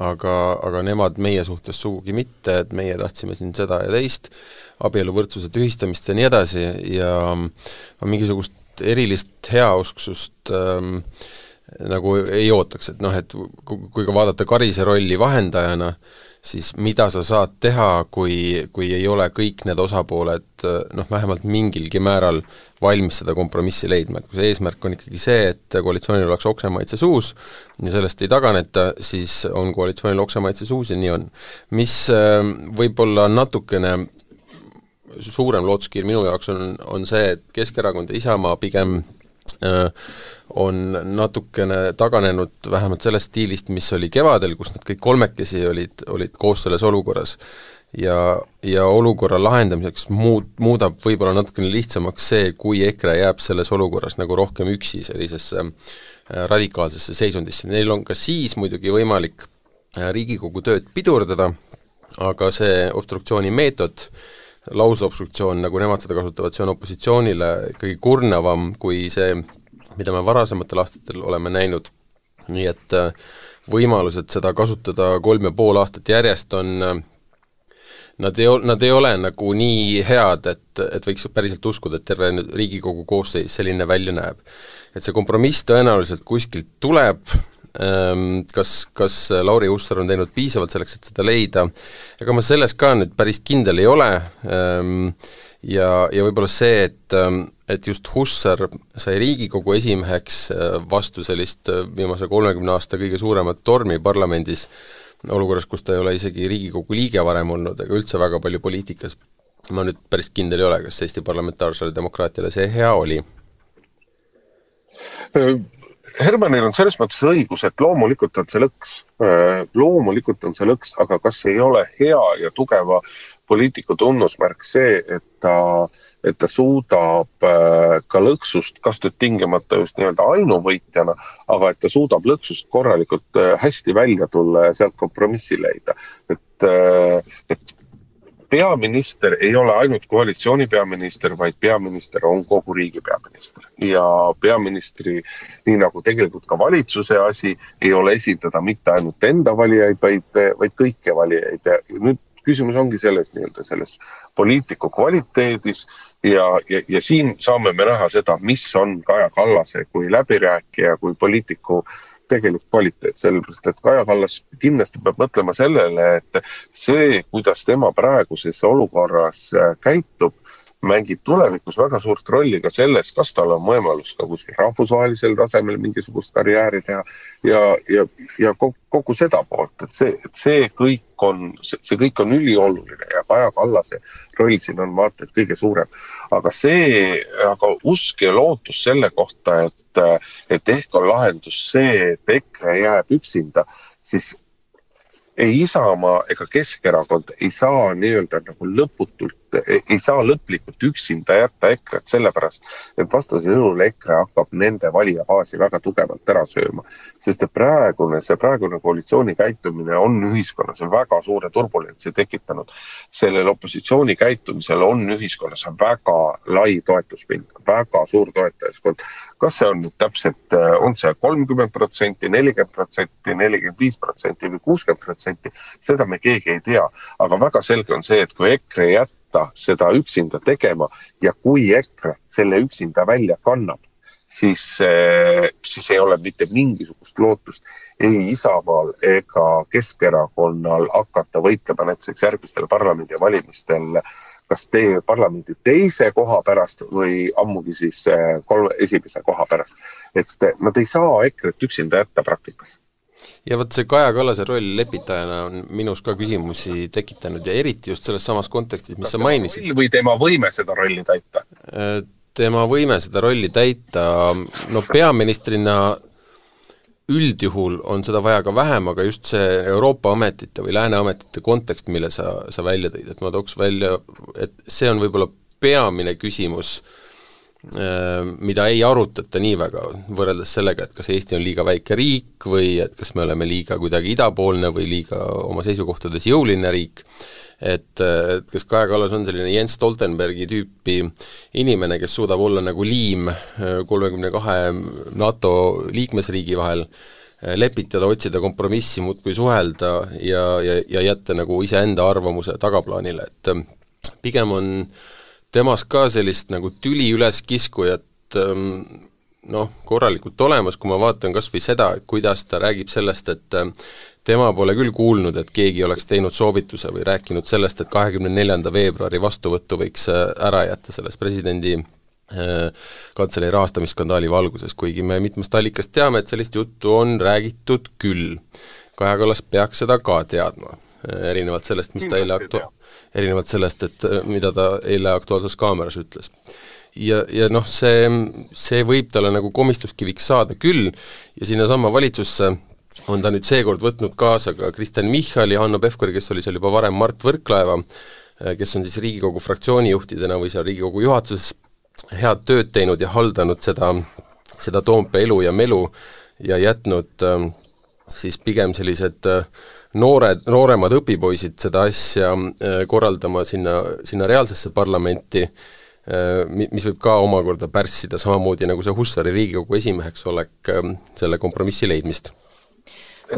aga, aga nemad meie suhtes sugugi mitte, et meie tahtsime siin seda ja teist, abieluvõrdsuse tühistamist ja nii edasi ja mingisugust erilist heausksust ähm, nagu ei ootaks, et noh, et kui ka vaadata Karise rolli vahendajana, siis mida sa saad teha, kui, kui ei ole kõik need osapooled noh, vähemalt mingilgi määral valmis seda kompromissi leidma, et kui see eesmärk on ikkagi see, et koalitsioonil oleks oksemaitse suus ja sellest ei taganeta, siis on koalitsioonil oksemaitse suus ja nii on. mis äh, võib-olla natukene suurem lootuskiir minu jaoks on, on see, et Keskerakond ja Isamaa pigem on natukene taganenud vähemalt sellest stiilist, mis oli kevadel, kus nad kõik kolmekesi olid, olid koos selles olukorras. ja, ja olukorra lahendamiseks muud, muudab võib-olla natukene lihtsamaks see, kui EKRE jääb selles olukorras nagu rohkem üksi sellisesse äh, radikaalsesse seisundisse, neil on ka siis muidugi võimalik äh, Riigikogu tööd pidurdada, aga see obstruktsiooni meetod, lausobstruktsioon, nagu nemad seda kasutavad, see on opositsioonile ikkagi kurnavam kui see, mida me varasematel aastatel oleme näinud, nii et äh, võimalused seda kasutada kolm ja pool aastat järjest on äh, nad ei nad ei ole nagu nii head, et, et võiks päriselt uskuda, et terve Riigikogu koosseis selline välja näeb. et see kompromiss tõenäoliselt kuskilt tuleb, kas, kas Lauri Hussar on teinud piisavalt selleks, et seda leida, ega ma selles ka nüüd päris kindel ei ole. Ehm, ja, ja võib-olla see, et, ehm, et just Hussar sai Riigikogu esimeheks vastu sellist viimase kolmekümne aasta kõige suuremat tormi parlamendis, olukorras, kus ta ei ole isegi Riigikogu liige varem olnud ega üldse väga palju poliitikas, ma nüüd päris kindel ei ole, kas Eesti parlamentaarsele demokraatiale see hea oli Hermanil on selles mõttes õigus, et loomulikult on see lõks, loomulikult on see lõks, aga kas ei ole hea ja tugeva poliitiku tunnusmärk see, et ta, et ta suudab ka lõksust, kas nüüd tingimata just nii-öelda ainuvõitjana, aga et ta suudab lõksust korralikult hästi välja tulla ja sealt kompromissi leida. et, et peaminister ei ole ainult koalitsiooni peaminister, vaid peaminister on kogu riigi peaminister. ja peaministri, nii nagu tegelikult ka valitsuse asi, ei ole esindada mitte ainult enda valijaid, vaid, vaid kõiki valijaid ja nüüd küsimus ongi selles nii-öelda selles poliitiku kvaliteedis ja, ja, ja siin saame me näha seda, mis on Kaja Kallase kui läbirääkija, kui poliitiku tegelik kvaliteet, sellepärast et Kaja Kallas kindlasti peab mõtlema sellele, et see, kuidas tema praeguses olukorras äh, käitub, mängib tulevikus väga suurt rolli ka selles, kas tal on võimalus ka kuskil rahvusvahelisel tasemel mingisugust karjääri teha ja, ja, ja kogu, kogu seda poolt, et see, et see kõik on, see kõik on ülioluline ja Kaja Kallase roll siin on vaata et kõige suurem. aga see, aga usk ja lootus selle kohta, et, et ehk on lahendus see, et EKRE jääb üksinda, siis ei Isamaa ega Keskerakond ei saa nii-öelda nagu lõputult, ei saa lõplikult üksinda jätta EKRE-t sellepärast, et vastasel juhul EKRE hakkab nende valijabaasi väga tugevalt ära sööma. sest et praegune, see praegune koalitsiooni käitumine on ühiskonnas väga suure turbulentsi tekitanud. sellel opositsiooni käitumisel on ühiskonnas väga lai toetuspind, väga suur toetajaskond. kas see on nüüd täpselt, on see kolmkümmend protsenti, nelikümmend protsenti, nelikümmend viis protsenti või kuuskümmend protsenti, seda me keegi ei tea. aga väga selge on see, et kui EKRE ei jätta seda üksinda tegema ja kui EKRE selle üksinda välja kannab, siis, eh, siis ei ole mitte mingisugust lootust ei Isamaal ega Keskerakonnal hakata võitlema näiteks järgmistel parlamendivalimistel kas tee parlamendi teise koha pärast või ammugi siis eh, kolme, esimese koha pärast. et nad ei saa EKRE-t üksinda jätta praktikas ja vot see Kaja Kallase roll lepitajana on minus ka küsimusi tekitanud ja eriti just selles samas kontekstis, mis Kas sa mainisid. või tema võime seda rolli täita? Äh, tema võime seda rolli täita, no peaministrina üldjuhul on seda vaja ka vähem, aga just see Euroopa ametite või Lääne ametite kontekst, mille sa, sa välja tõid, et ma tooks välja, et see on võib-olla peamine küsimus äh, Äh, mida ei arutata nii väga, võrreldes sellega, et kas Eesti on liiga väike riik või et kas me oleme liiga kuidagi idapoolne või liiga oma seisukohtades jõuline riik, et, et kas Kaja Kallas on selline Jens Stoltenbergi tüüpi inimene, kes suudab olla nagu liim äh, kolmekümne kahe NATO liikmesriigi vahel, äh, lepitada, otsida kompromissi, muudkui suhelda ja, ja, ja jätta nagu iseenda arvamuse tagaplaanile, et pigem on äh, temas ka sellist nagu tüli üleskiskujat ähm, noh, korralikult olemas, kui ma vaatan kas või seda, kuidas ta räägib sellest, et ähm, tema pole küll kuulnud, et keegi oleks teinud soovituse või rääkinud sellest, et kahekümne neljanda veebruari vastuvõttu võiks äh, ära jätta selles presidendi äh, kantselei rahastamisskandaali valguses, kuigi me mitmest allikast teame, et sellist juttu on räägitud küll. Kaja Kallas peaks seda ka teadma, äh, erinevalt sellest, mis ta eile aktu-, erinevalt sellest, et äh, mida ta eile Aktuaalses Kaameras ütles. ja, ja noh, see, see võib talle nagu komistuskiviks saada küll ja sinnasamma valitsusse on ta nüüd seekord võtnud kaasa ka Kristen Michali, Hanno Pevkuri, kes oli seal juba varem, Mart Võrklaeva, äh, kes on siis Riigikogu fraktsiooni juhtidena või seal Riigikogu juhatuses head tööd teinud ja haldanud seda, seda Toompea elu ja melu ja jätnud äh, siis pigem sellised äh, noored, nooremad õpipoisid seda asja äh, korraldama sinna, sinna reaalsesse parlamenti, äh, mis võib ka omakorda pärssida, samamoodi nagu see Hussari Riigikogu esimeheks olek, ähm, selle kompromissi leidmist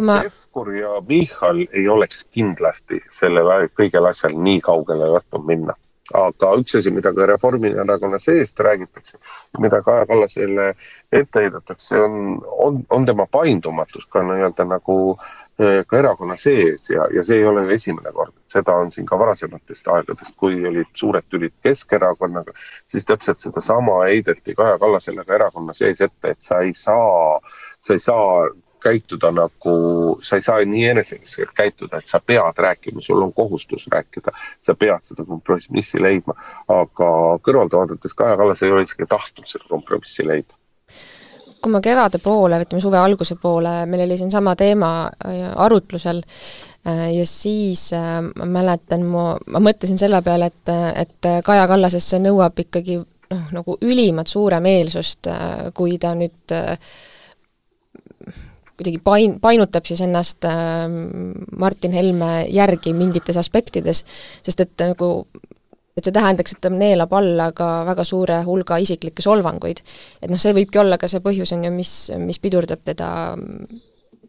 ma... Pevkur ja Michal ei oleks kindlasti sellel kõigel asjal nii kaugele lasknud minna. aga üks asi, mida ka Reformierakonna seest räägitakse, mida Kaja Kallasele ette heidetakse, on, on, on tema paindumatus ka nii-öelda nagu ka erakonna sees ja, ja see ei ole esimene kord, seda on siin ka varasematest aegadest, kui olid suured tülid Keskerakonnaga, siis täpselt sedasama heideti Kaja Kallasele ka erakonna sees ette, et sa ei saa, sa ei saa käituda nagu, sa ei saa nii enesekeskelt käituda, et sa pead rääkima, sul on kohustus rääkida, sa pead seda kompromissi leidma. aga kõrvalt vaadates Kaja Kallas ei ole isegi tahtnud seda kompromissi leida liikuma kevade poole, ütleme suve alguse poole, meil oli siin sama teema arutlusel ja siis ma mäletan, ma, ma mõtlesin selle peale, et, et Kaja Kallasest see nõuab ikkagi noh, nagu ülimat suuremeelsust, kui ta nüüd kuidagi pain-, painutab siis ennast äh, Martin Helme järgi mingites aspektides, sest et nagu et see tähendaks, et ta neelab alla ka väga suure hulga isiklikke solvanguid. et noh, see võibki olla ka see põhjus, on ju, mis, mis pidurdab teda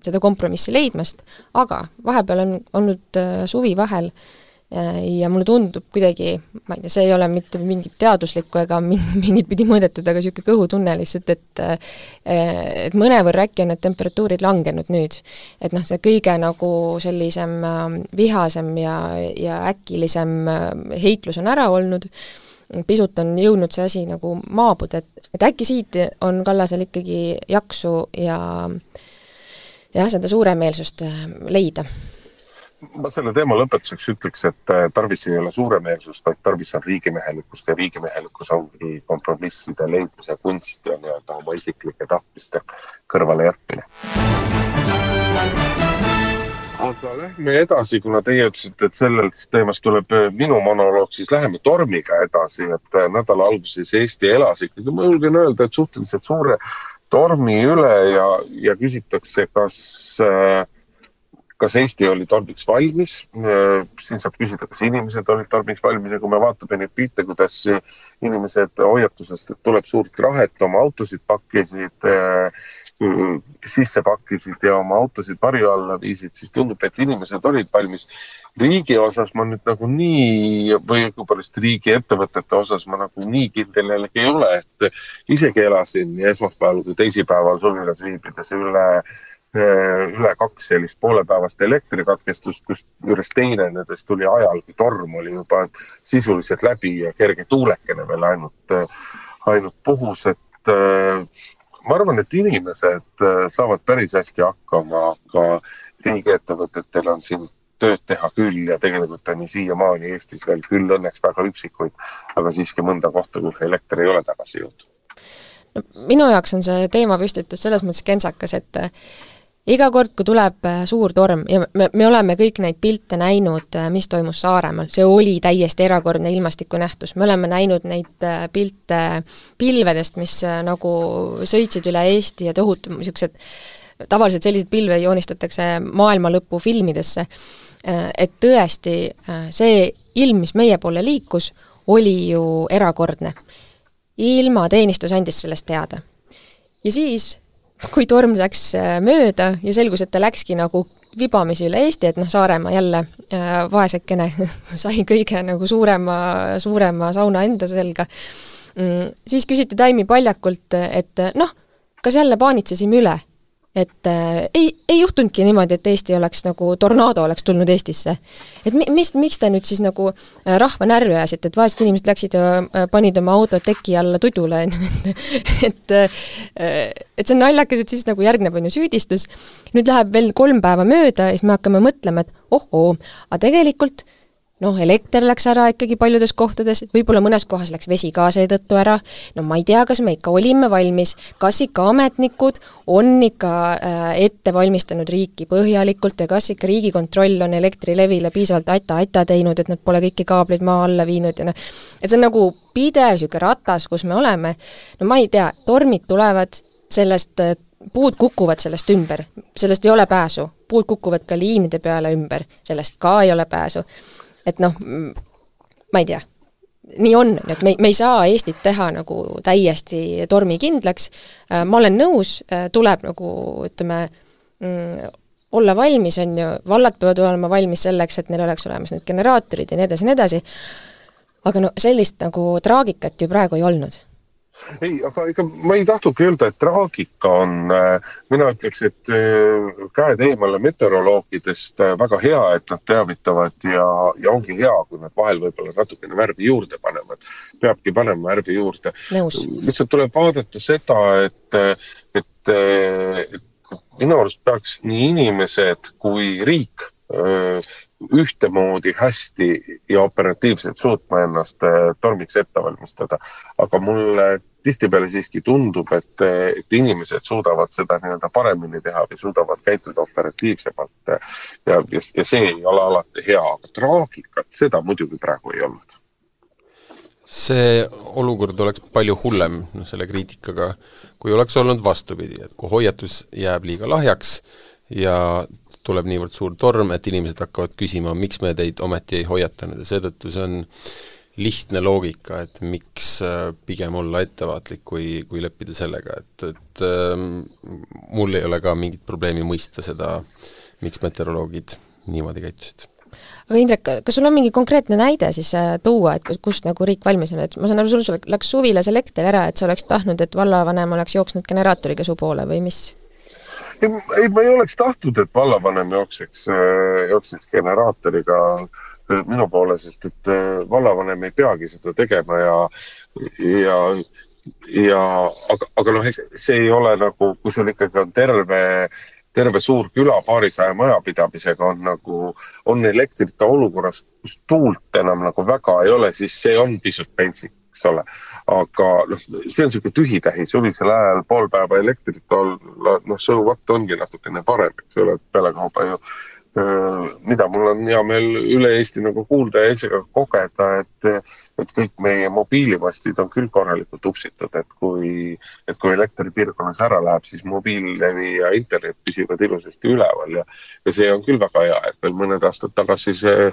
seda kompromissi leidmast, aga vahepeal on olnud äh, suvi vahel äh, ja mulle tundub kuidagi, ma ei tea, see ei ole mitte mingit teaduslikku ega mingit pidi mõõdetud, aga niisugune kõhutunne lihtsalt, et et mõnevõrra äkki on need temperatuurid langenud nüüd. et noh, see kõige nagu sellisem äh, vihasem ja, ja äkilisem äh, heitlus on ära olnud, pisut on jõudnud see asi nagu maabuda, et, et äkki siit on Kallasel ikkagi jaksu ja jah, seda suuremeelsust äh, leida ma selle teema lõpetuseks ütleks, et äh, tarvis ei ole suuremeelsust, vaid tarvis on riigimehelikkust ja riigimehelikkus ongi kompromisside leidmise kunst ja nii-öelda oma isiklike tahtmiste kõrvalejätmine. aga lähme edasi, kuna teie ütlesite, et sellest teemast tuleb äh, minu monoloog, siis läheme tormiga edasi, et äh, nädala alguses Eesti elas ikkagi, ma julgen öelda, et suhteliselt suure tormi üle ja, ja küsitakse, kas äh, kas Eesti oli tormiks valmis, siin saab küsida, kas inimesed olid tormiks valmis ja kui me vaatame neid pilte, kuidas inimesed hoiatusest, et tuleb suurt rahet, oma autosid pakkisid, sisse pakkisid ja oma autosid varju alla viisid, siis tundub, et inimesed olid valmis. riigi osas ma nüüd nagu nii või õigupoolest riigiettevõtete osas ma nagu nii kindel jällegi ei ole, et isegi elasin esmaspäeval kui teisipäeval suvilas viibides üle Äh, üle kaks sellist poolepäevast elektrikatkestust, kusjuures teine nendest tuli ajal, kui torm oli juba sisuliselt läbi ja kerge tuulekene veel ainult, äh, ainult puhus, et äh, ma arvan, et inimesed saavad päris hästi hakkama, aga riigiettevõtetel on siin tööd teha küll ja tegelikult on ju siiamaani Eestis veel küll õnneks väga üksikuid, aga siiski mõnda kohta, kuhu elekter ei ole tagasi jõudnud. no minu jaoks on see teemapüstitus selles mõttes kentsakas, et iga kord, kui tuleb äh, suur torm ja me, me oleme kõik neid pilte näinud, äh, mis toimus Saaremaal, see oli täiesti erakordne ilmastikunähtus, me oleme näinud neid äh, pilte pilvedest, mis nagu sõitsid üle Eesti ja tohutu niisugused, tavaliselt selliseid pilve joonistatakse maailma lõpu filmidesse, et tõesti, see ilm, mis meie poole liikus, oli ju erakordne. ilmateenistus andis sellest teada. ja siis kui torm läks äh, mööda ja selgus, et ta läkski nagu vibamisi üle Eesti, et noh, Saaremaa jälle äh, vaesekene sai kõige nagu suurema, suurema sauna enda selga. Mm,, siis küsiti Taimi Paljakult, et noh, kas jälle paanitsesime üle et äh, ei, ei juhtunudki niimoodi, et Eesti oleks nagu, tornaado oleks tulnud Eestisse. et mi-, mis, miks te nüüd siis nagu äh, rahva närvi ajasite, et vaesed inimesed läksid ja äh, panid oma auto teki alla tudule, on ju, et äh, et see on naljakas, et siis nagu järgneb, on ju, süüdistus, nüüd läheb veel kolm päeva mööda ja siis me hakkame mõtlema, et ohoo, aga tegelikult noh, elekter läks ära ikkagi paljudes kohtades, võib-olla mõnes kohas läks vesi ka seetõttu ära, no ma ei tea, kas me ikka olime valmis, kas ikka ametnikud on ikka äh, ette valmistanud riiki põhjalikult ja kas ikka Riigikontroll on Elektrilevile piisavalt ata-ata teinud, et nad pole kõiki kaableid maa alla viinud ja noh, et see on nagu pidev niisugune ratas, kus me oleme, no ma ei tea, tormid tulevad, sellest äh, puud kukuvad sellest ümber, sellest ei ole pääsu, puud kukuvad ka liinide peale ümber, sellest ka ei ole pääsu et noh, ma ei tea, nii on, et me, me ei saa Eestit teha nagu täiesti tormikindlaks, äh, ma olen nõus, äh, tuleb nagu ütleme, mm, olla valmis, on ju, vallad peavad olema valmis selleks, et neil oleks olemas need generaatorid ja nii edasi ja nii edasi, aga no sellist nagu traagikat ju praegu ei olnud ei, aga ega ma ei tahtnudki öelda, et traagika on, äh, mina ütleks, et äh, käed eemale meteoroloogidest, äh, väga hea, et nad teavitavad ja, ja ongi hea, kui nad vahel võib-olla natukene värvi juurde panevad. peabki panema värvi juurde. lihtsalt tuleb vaadata seda, et, et, et minu arust peaks nii inimesed kui riik ühtemoodi hästi ja operatiivselt suutma ennast tormiks ette valmistada. aga mulle tihtipeale siiski tundub, et, et inimesed suudavad seda nii-öelda paremini teha või suudavad käituda operatiivsemalt ja, ja, ja see ei ole alati hea, aga traagikat, seda muidugi praegu ei olnud see olukord oleks palju hullem, noh selle kriitikaga, kui oleks olnud vastupidi, et kui hoiatus jääb liiga lahjaks ja tuleb niivõrd suur torm, et inimesed hakkavad küsima, miks me teid ometi ei hoiatanud ja seetõttu see on lihtne loogika, et miks äh, pigem olla ettevaatlik, kui, kui leppida sellega, et, et ähm, mul ei ole ka mingit probleemi mõista seda, miks meteoroloogid niimoodi käitusid aga Indrek, kas sul on mingi konkreetne näide siis äh, tuua, et kust nagu riik valmis on, et ma saan aru, sul läks suvilas elekter ära, et sa oleks tahtnud, et vallavanem oleks jooksnud generaatoriga su poole või mis? Ei, ei, ma ei oleks tahtnud, et vallavanem jookseks, äh, jookseks generaatoriga äh, minu poole, sest et vallavanem ei peagi seda tegema ja, ja ja aga, aga noh, see ei ole nagu, kui sul ikkagi on terve terve suur küla paarisaja majapidamisega on nagu, on elektrita olukorras, kus tuult enam nagu väga ei ole, siis see on pisut pentsik, eks ole. aga noh, see on niisugune tühitähi, suvisel ajal pool päeva elektrit olla, noh, so what ongi natukene parem, eks ole, et pealekauba ju mida mul on hea meel üle Eesti nagu kuulda ja ise ka kogeda, et, et kõik meie mobiilivastid on küll korralikult upsitud, et kui, et kui elekter piirkonnas ära läheb, siis mobiillevi ja internet püsivad ilusasti üleval ja, ja see on küll väga hea, et veel mõned aastad tagasi see,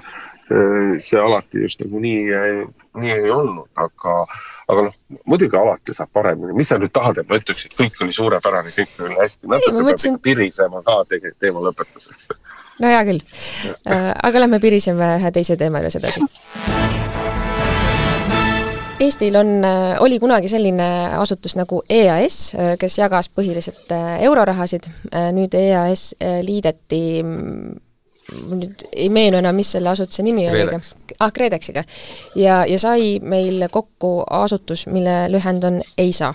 see alati just nagu nii, nii ei olnud, aga, aga noh, muidugi alati saab paremini. mis sa nüüd tahad, et ma ütleks, et kõik oli suurepärane, kõik oli hästi, natuke peab mõtlesin... ikka pirisema ka tegelikult teema lõpetuseks no hea küll. Äh, aga lähme piriseme ühe teise teema juures edasi. Eestil on, äh, oli kunagi selline asutus nagu EAS, äh, kes jagas põhiliselt eurorahasid, nüüd EAS liideti nüüd ei meenu enam, mis selle asutuse nimi oli, aga ah, KredExiga. ja, ja sai meil kokku asutus, mille lühend on EISA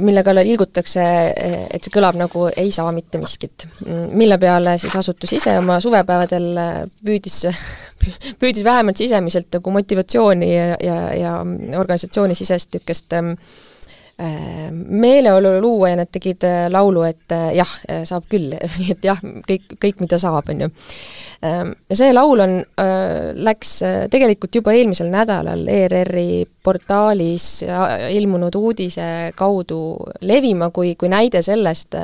mille kallal ilgutakse, äh, et see kõlab nagu ei saa mitte miskit. mille peale siis asutus ise oma suvepäevadel äh, püüdis, püüdis vähemalt sisemiselt nagu motivatsiooni ja, ja, ja organisatsioonisisest niisugust ähm, meeleolu luua ja nad tegid laulu, et jah, saab küll, et jah, kõik, kõik, mida saab, on ju. Ja see laul on, läks tegelikult juba eelmisel nädalal ERR-i portaalis ilmunud uudise kaudu levima kui, kui näide sellest,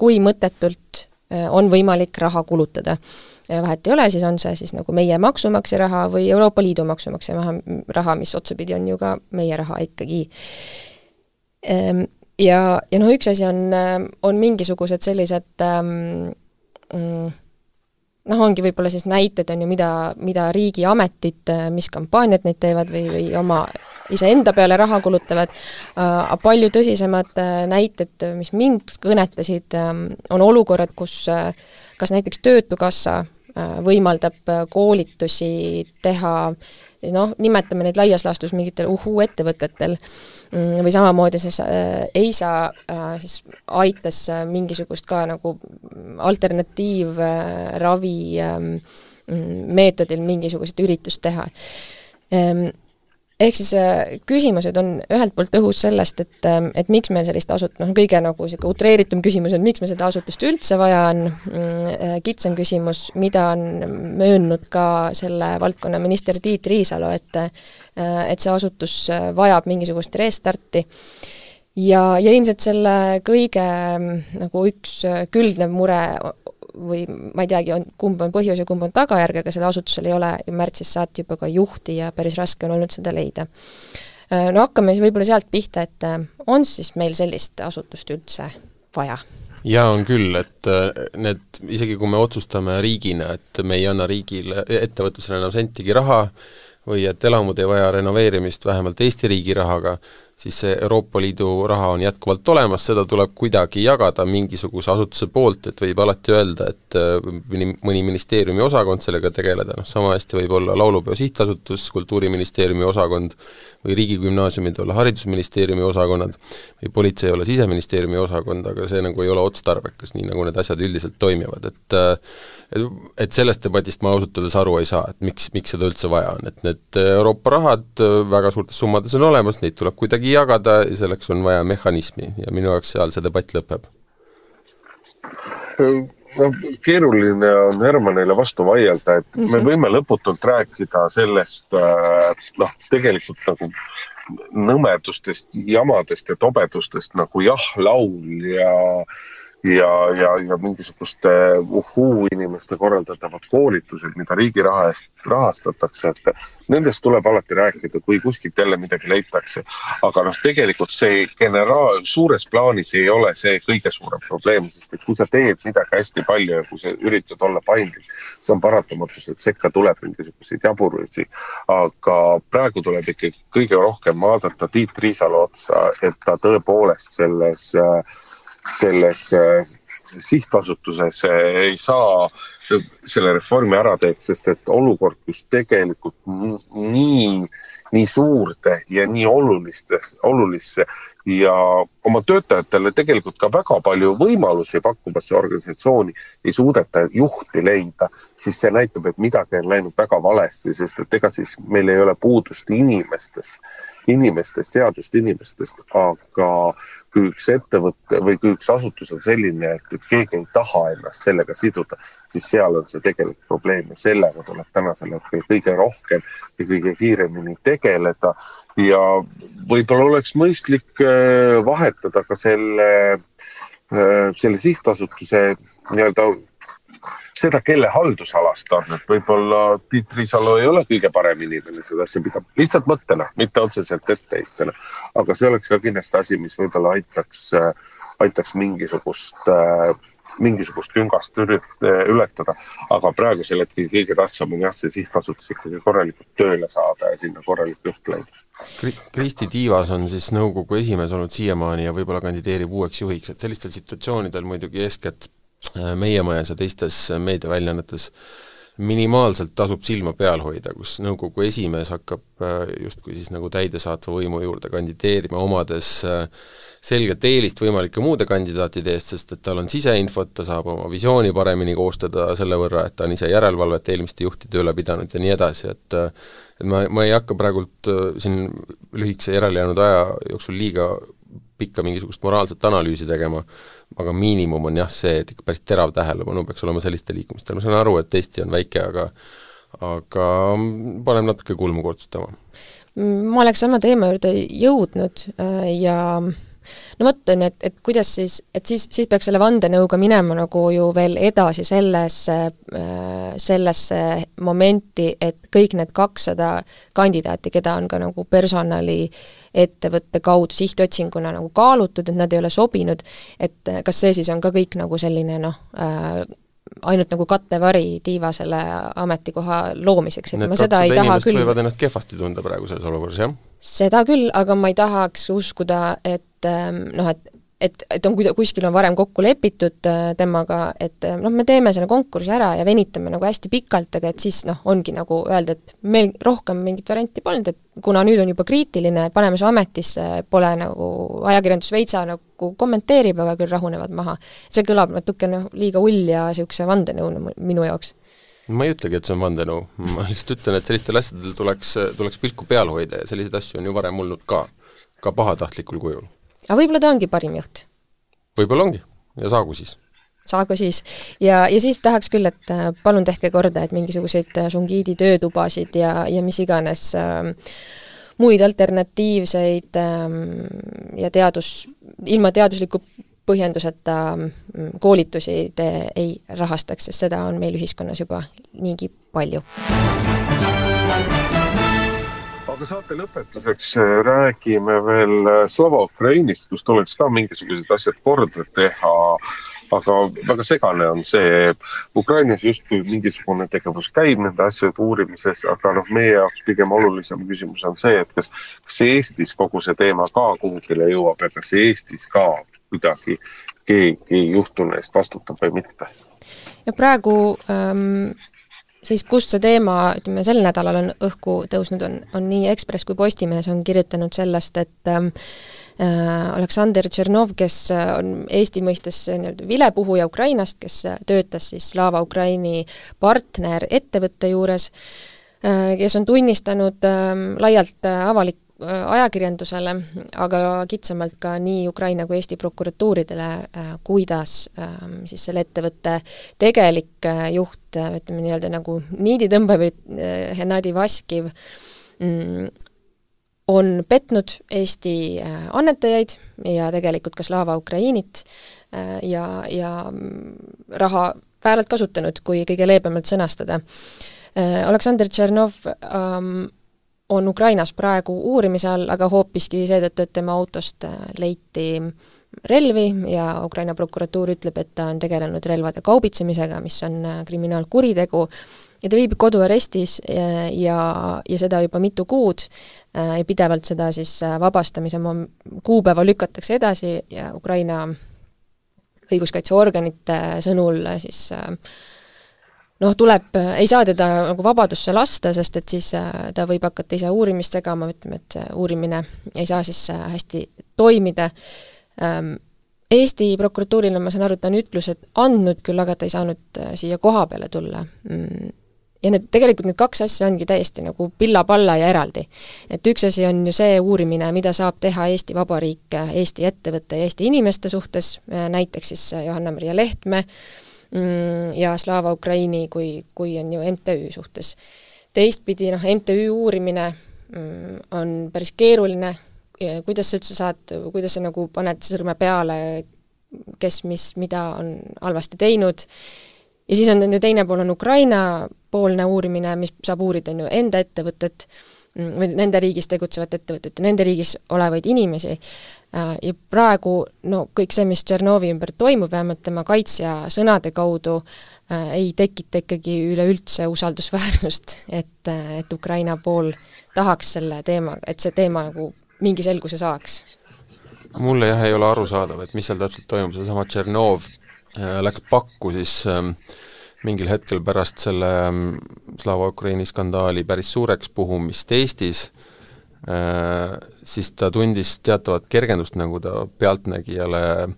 kui mõttetult äh, on võimalik raha kulutada. vahet ei ole, siis on see siis nagu meie maksumaksja raha või Euroopa Liidu maksumaksja raha, mis otsapidi on ju ka meie raha ikkagi. Ehm, ja, ja noh, üks asi on, on mingisugused sellised ähm, mm, noh, ongi võib-olla siis näited, on ju, mida, mida riigiametid, mis kampaaniad neid teevad või, või oma iseenda peale raha kulutavad, äh, aga palju tõsisemad äh, näited, mis mind kõnetasid, ähm, on olukorrad, kus äh, kas näiteks Töötukassa võimaldab koolitusi teha noh, nimetame neid laias laastus mingitel uhuu-ettevõtetel, mm, või samamoodi siis äh, EISA äh, siis aitas mingisugust ka nagu alternatiivravi äh, meetodil mingisugust üritust teha. Ähm, ehk siis äh, küsimused on ühelt poolt õhus sellest, et, ähm, et miks meil sellist asut-, noh, kõige nagu niisugune utreeritum küsimus on, miks meil seda asutust üldse vaja on, mm, äh, kitsam küsimus, mida on möönnud ka selle valdkonna minister Tiit Riisalo, et äh, et see asutus vajab mingisugust restarti. Ja, ja ilmselt selle kõige nagu üks külgnev mure või ma ei teagi, on, kumb on põhjus ja kumb on tagajärg, aga sellel asutusel ei ole ju märtsist saati juba ka juhti ja päris raske on olnud seda leida. Äh, no hakkame siis võib-olla sealt pihta, et äh, on siis meil sellist asutust üldse vaja? jaa, on küll, et äh, need, isegi kui me otsustame riigina, et me ei anna riigile, ettevõtlusele enam sentigi raha, või et elamud ei vaja renoveerimist vähemalt Eesti riigi rahaga, siis see Euroopa Liidu raha on jätkuvalt olemas, seda tuleb kuidagi jagada mingisuguse asutuse poolt, et võib alati öelda, et äh, mõni ministeeriumi osakond sellega tegeleda, noh sama hästi võib olla Laulupeo Sihtasutus, Kultuuriministeeriumi osakond või riigigümnaasiumid olla Haridusministeeriumi osakonnad või politsei olla Siseministeeriumi osakond, aga see nagu ei ole otstarbekas, nii nagu need asjad üldiselt toimivad, et et, sellest debatist ma ausalt öeldes aru ei saa, et miks, miks seda üldse vaja on, et need Euroopa rahad väga suurtes summades on olemas, neid tuleb kuidagi jagada ja selleks on vaja mehhanismi ja minu jaoks seal see debatt lõpeb no keeruline on Hermanile vastu vaielda, et mm -hmm. me mhm. võime lõputult rääkida sellest äh, noh, tegelikult nagu nõmedustest, jamadest ja tobedustest nagu jah, laul ja ja, ja, ja mingisuguste uhuu inimeste korraldatavad koolitused, mida riigi raha eest rahastatakse, et nendest tuleb alati rääkida, kui kuskilt jälle midagi leitakse. aga noh, tegelikult see generaal, suures plaanis ei ole see kõige suurem probleem, sest et kui sa teed midagi hästi palju ja kui sa üritad olla paindlik, see on paratamatus, et sekka tuleb mingisuguseid jaburusi. aga praegu tuleb ikkagi kõige rohkem vaadata Tiit Riisalo otsa, et ta tõepoolest selles äh, selles äh, sihtasutuses äh, ei saa selle reformi ära teed, sest et olukord, kus tegelikult nii, nii suurde ja nii olulistesse, olulisse ja oma töötajatele tegelikult ka väga palju võimalusi pakkuvasse organisatsiooni ei suudeta juhti leida, siis see näitab, et midagi on läinud väga valesti, sest et ega siis meil ei ole puudust inimestes, inimestest, teadust inimestest, aga kui üks ettevõte või kui üks asutus on selline, et, keegi ei taha ennast sellega siduda, siis seal on see tegelik probleem ja sellega tuleb tänasel hetkel kõige rohkem ja kõige kiiremini tegeleda. ja võib-olla oleks mõistlik äh, vahetada ka selle, äh, selle sihtasutuse nii-öelda seda, kelle haldusalas ta on, et võib-olla Tiit Riisalo ei ole kõige parem inimene seda asja pidama, lihtsalt mõttena, mitte otseselt etteheitena. aga see oleks ka kindlasti asi, mis võib-olla aitaks, aitaks mingisugust mingisugust küngast ületada, aga praegusel hetkel kõige tähtsam on jah, see sihtasutus ikkagi korralikult tööle saada ja sinna korralik juht leida. Kristi Tiivas on siis nõukogu esimees olnud siiamaani ja võib-olla kandideerib uueks juhiks, et sellistel situatsioonidel muidugi eeskätt Äh, meie majas ja teistes meediaväljaannetes minimaalselt tasub silma peal hoida, kus nõukogu esimees hakkab äh, justkui siis nagu täidesaatva võimu juurde kandideerima, omades äh, selget eelist võimalike muude kandidaatide eest, sest et tal on siseinfot, ta saab oma visiooni paremini koostada selle võrra, et ta on ise järelevalvet eelmiste juhtide üle pidanud ja nii edasi, et et ma, ma ei hakka praegult siin lühikese järelejäänud aja jooksul liiga pikka mingisugust moraalset analüüsi tegema, aga miinimum on jah see, et ikka päris terav tähelepanu peaks olema sellistel liikumistel, ma saan aru, et Eesti on väike, aga aga paneb natuke kulmu kurtsutama. ma oleks sama teema juurde jõudnud äh, ja no ju, et, et kuidas siis, et siis, siis peaks selle vandenõuga minema nagu ju veel edasi sellesse, äh, sellesse momenti, et kõik need kakssada kandidaati, keda on ka nagu personaliettevõtte kaudu sihtotsinguna nagu kaalutud, et nad ei ole sobinud, et kas see siis on ka kõik nagu selline noh äh,, ainult nagu kattevari tiiva selle ametikoha loomiseks, et Need ma seda ei taha küll võivad ennast kehvasti tunda praeguses olukorras, jah? Seda küll, aga ma ei tahaks uskuda, et ähm, noh, et et, et on kuskil on varem kokku lepitud äh, temaga, et äh, noh, me teeme selle konkursi ära ja venitame nagu hästi pikalt, aga et siis noh, ongi nagu öelda, et meil rohkem mingit varianti polnud, et kuna nüüd on juba kriitiline, paneme su ametisse, pole nagu, ajakirjandus veitsa nagu kommenteerib, aga küll rahunevad maha. see kõlab natukene noh, liiga hull ja niisuguse vandenõuna minu jaoks ma ei ütlegi, et see on vandenõu, ma lihtsalt ütlen, et sellistel asjadel tuleks, tuleks pilku peal hoida ja selliseid asju on ju varem olnud ka, ka pahatahtlikul kujul. aga võib-olla ta ongi parim juht? võib-olla ongi ja saagu siis. saagu siis. ja, ja siis tahaks küll, et äh, palun tehke korda, et mingisuguseid äh, Sungiidi töötubasid ja, ja mis iganes äh, muid alternatiivseid ähm, ja teadus, ilma teadusliku põhjenduseta mm, koolitusi te ei rahastaks, sest seda on meil ühiskonnas juba niigi palju. aga saate lõpetuseks äh, räägime veel äh, Slava Ukrainist, kus tuleks ka mingisugused asjad korda teha aga väga segane on see, Ukrainas justkui mingisugune tegevus käib nende asjade uurimises, aga noh, meie jaoks pigem olulisem küsimus on see, et kas, kas Eestis kogu see teema ka kuhugile jõuab ja kas Eestis ka kuidagi keegi juhtunu eest vastutab või mitte? ja praegu ähm, siis kust see teema, ütleme, sel nädalal on õhku tõusnud, on, on nii Ekspress kui Postimees on kirjutanud sellest, et ähm, äh, Aleksander Tšernov, kes on Eesti mõistes nii-öelda vilepuhuja Ukrainast, kes töötas siis Slava Ukraini partnerettevõtte juures äh,, kes on tunnistanud äh, laialt äh, avalik-, Äh, ajakirjandusele, aga kitsamalt ka nii Ukraina kui Eesti prokuratuuridele, äh, kuidas ähm, siis selle ettevõtte tegelik äh, juht, ütleme nii-öelda nagu niiditõmbaja või Hennadi Vaskiv, mm, on petnud Eesti annetajaid ja tegelikult ka Slava Ukrainit ja, ja mm, raha vääralt kasutanud, kui kõige leebemalt sõnastada. Aleksander Tšernov ähm, on Ukrainas praegu uurimise all, aga hoopiski seetõttu, et tema autost äh, leiti relvi ja Ukraina prokuratuur ütleb, et ta on tegelenud relvade kaubitsemisega, mis on äh, kriminaalkuritegu, ja ta viibib koduarestis ja, ja, ja seda juba mitu kuud äh, ja pidevalt seda siis vabastamise kuupäeva lükatakse edasi ja Ukraina õiguskaitseorganite sõnul siis äh, noh, tuleb, ei saa teda nagu vabadusse lasta, sest et siis äh, ta võib hakata ise uurimist segama, ütleme, et see uurimine ei saa siis äh, hästi toimida. Ähm, Eesti prokuratuurile, ma saan aru, et ta on ütlused andnud küll, aga ta ei saanud äh, siia koha peale tulla. Mm. ja need, tegelikult need kaks asja ongi täiesti nagu pilla-palla ja eraldi. et üks asi on ju see uurimine, mida saab teha Eesti Vabariik Eesti ettevõtte ja Eesti inimeste suhtes, näiteks siis Johanna-Maria Lehtme, Mm, ja Slava Ukraini kui, kui on ju MTÜ suhtes. teistpidi noh, MTÜ uurimine mm, on päris keeruline, kuidas sa üldse saad, kuidas sa nagu paned sõrme peale, kes mis, mida on halvasti teinud, ja siis on ju teine pool on Ukraina poolne uurimine, mis saab uurida, on ju, enda ettevõtet, mm, või nende riigis tegutsevat ettevõtet ja nende riigis olevaid inimesi, ja praegu no kõik see, mis Tšernovi ümber toimub, vähemalt tema kaitsja sõnade kaudu, äh, ei tekita ikkagi üleüldse usaldusväärsust, et, äh, et Ukraina pool tahaks selle teema, et see teema nagu mingi selguse saaks. mulle jah, ei ole arusaadav, et mis seal täpselt toimub, seesama Tšernov äh, läks pakku siis äh, mingil hetkel pärast selle äh, Slava Ukraini skandaali päris suureks puhumist Eestis äh,, Äh, siis ta tundis teatavat kergendust, nagu ta Pealtnägijale äh,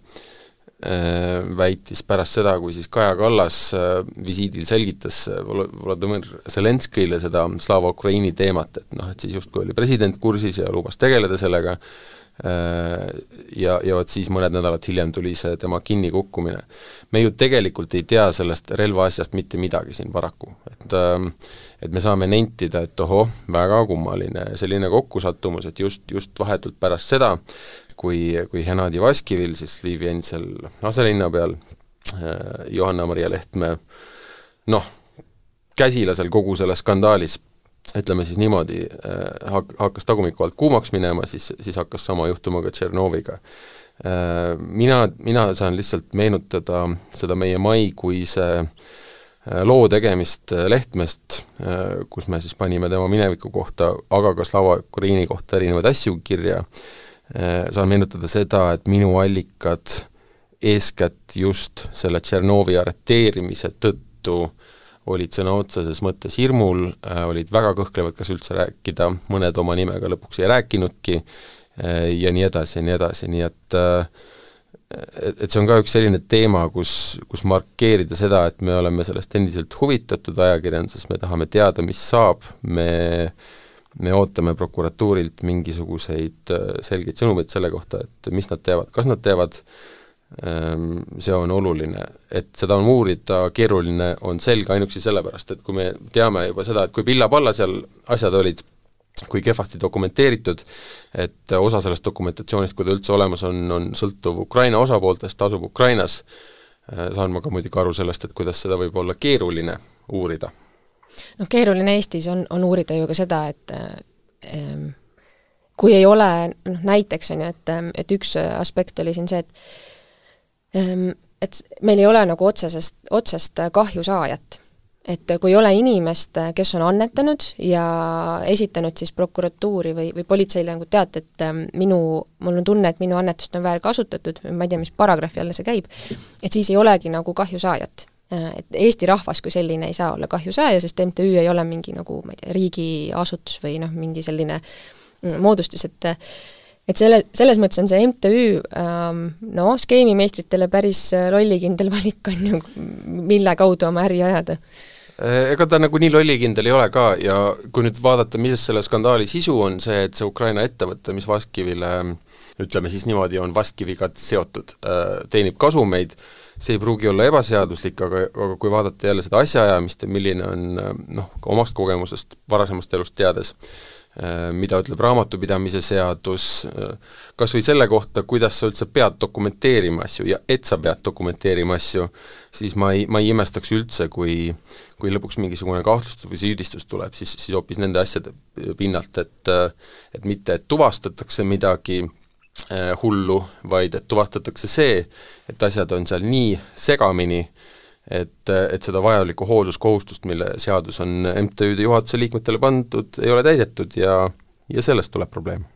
väitis pärast seda, kui siis Kaja Kallas äh, visiidil selgitas Vladimir Zelenskõile seda Slava Ukraini teemat, et noh, et siis justkui oli president kursis ja lubas tegeleda sellega, ja, ja vot siis mõned nädalad hiljem tuli see tema kinnikukkumine. me ju tegelikult ei tea sellest relvaasjast mitte midagi siin paraku, et äh, et me saame nentida, et ohoh, väga kummaline selline kokkusattumus, et just, just vahetult pärast seda, kui, kui Henadi Vaskivil, siis Liiv Jensel aselinnapeal, äh, Johanna-Maria Lehtme noh, käsilasel kogu selles skandaalis ütleme siis niimoodi, äh, hak-, hakkas tagumiku alt kuumaks minema, siis, siis hakkas sama juhtuma ka Tšernoviga. Äh, mina, mina saan lihtsalt meenutada seda meie maikuise äh, Äh, loo tegemist äh, Lehtmest, äh, kus me siis panime tema mineviku kohta, aga ka Slava Ukraini kohta erinevaid asju kirja, saan meenutada seda, et minu allikad eeskätt just selle Tšernovi arreteerimise tõttu olid sõna otseses mõttes hirmul, olid väga kõhklevad, kas üldse rääkida, mõned oma nimega lõpuks ei rääkinudki ja nii edasi ja nii edasi, nii et äh, et, et see on ka üks selline teema, kus, kus markeerida seda, et me oleme sellest endiselt huvitatud ajakirjanduses, me tahame teada, mis saab, me me ootame prokuratuurilt mingisuguseid äh, selgeid sõnumeid selle kohta, et mis nad teevad, kas nad teevad, ähm, see on oluline. et seda on uurida keeruline, on selge ainuüksi sellepärast, et kui me teame juba seda, et kui pilla-palla seal asjad olid, kui kehvasti dokumenteeritud, et osa sellest dokumentatsioonist, kui ta üldse olemas on, on sõltuv Ukraina osapooltest, asub Ukrainas, saan ma ka muidugi aru sellest, et kuidas seda võib olla keeruline uurida. noh, keeruline Eestis on, on uurida ju ka seda, et ähm, kui ei ole, noh näiteks on ju, et, et üks aspekt oli siin see, et et meil ei ole nagu otsesest, otsest kahjusaajat et kui ei ole inimest, kes on annetanud ja esitanud siis prokuratuuri või, või politseile nagu teate, et ähm, minu, mul on tunne, et minu annetust on väärkasutatud, ma ei tea, mis paragrahvi alla see käib, et siis ei olegi nagu kahjusaajat. et Eesti rahvas kui selline ei saa olla kahjusaaja, sest MTÜ ei ole mingi nagu ma ei tea, riigiasutus või noh, mingi selline mm, moodustus, et et selle, selles mõttes on see MTÜ ähm, no skeemimeistritele päris lollikindel valik, on ju, mille kaudu oma äri ajada. Äh, ega ta nagu nii lollikindel ei ole ka ja kui nüüd vaadata, milles selle skandaali sisu on, see, et see Ukraina ettevõte, mis Vastkivile ütleme siis niimoodi, on Vastkiviga seotud, äh, teenib kasumeid, see ei pruugi olla ebaseaduslik, aga, aga kui vaadata jälle seda asjaajamist ja milline on noh, omast kogemusest, varasemast elust teades, Äh, mida ütleb raamatupidamise seadus, äh, kas või selle kohta, kuidas sa üldse pead dokumenteerima asju ja et sa pead dokumenteerima asju, siis ma ei, ma ei imestaks üldse, kui kui lõpuks mingisugune kahtlustus või süüdistus tuleb, siis, siis hoopis nende asjade pinnalt, et et mitte, et tuvastatakse midagi äh, hullu, vaid et tuvastatakse see, et asjad on seal nii segamini äh, et, et seda vajalikku hoolsuskohustust, mille seadus on MTÜ-de juhatuse liikmetele pandud, ei ole täidetud ja, ja sellest tuleb probleem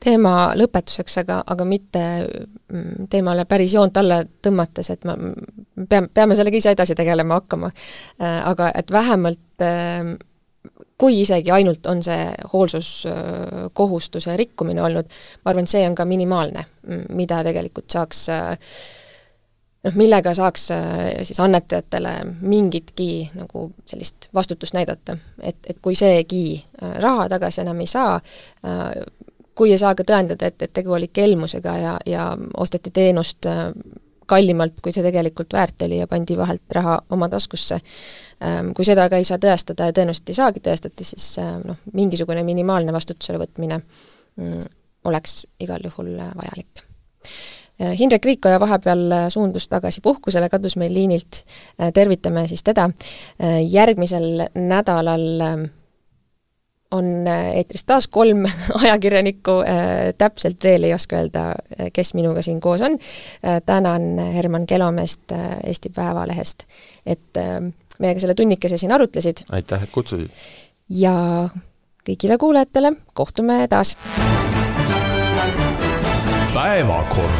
teema lõpetuseks, aga, aga mitte mm, teemale päris joont alla tõmmates, et ma, peame, peame sellega ise edasi tegelema hakkama. Äh, aga et vähemalt äh, kui isegi ainult on see hoolsuskohustuse rikkumine olnud, ma arvan, et see on ka minimaalne, mida tegelikult saaks äh, noh, millega saaks äh, siis annetajatele mingitki nagu sellist vastutust näidata. et, et kui seegi äh, raha tagasi enam ei saa, äh, kui ei saa ka tõendada, et, et tegu oli kelmusega ja, ja osteti teenust kallimalt, kui see tegelikult väärt oli ja pandi vahelt raha oma taskusse, ähm, kui seda ka ei saa tõestada ja tõenäoliselt ei saagi tõestada, siis noh, mingisugune minimaalne vastutusele võtmine mm, oleks igal juhul vajalik Hindrek Riikoja vahepeal äh, suundus tagasi puhkusele, kadus meil liinilt, äh, tervitame siis teda. järgmisel nädalal on eetris taas kolm ajakirjanikku, täpselt veel ei oska öelda, kes minuga siin koos on. tänan Herman Kelomeest Eesti Päevalehest, et meiega selle tunnikese siin arutlesid. aitäh, et kutsusid! ja kõigile kuulajatele kohtume taas! Päevakord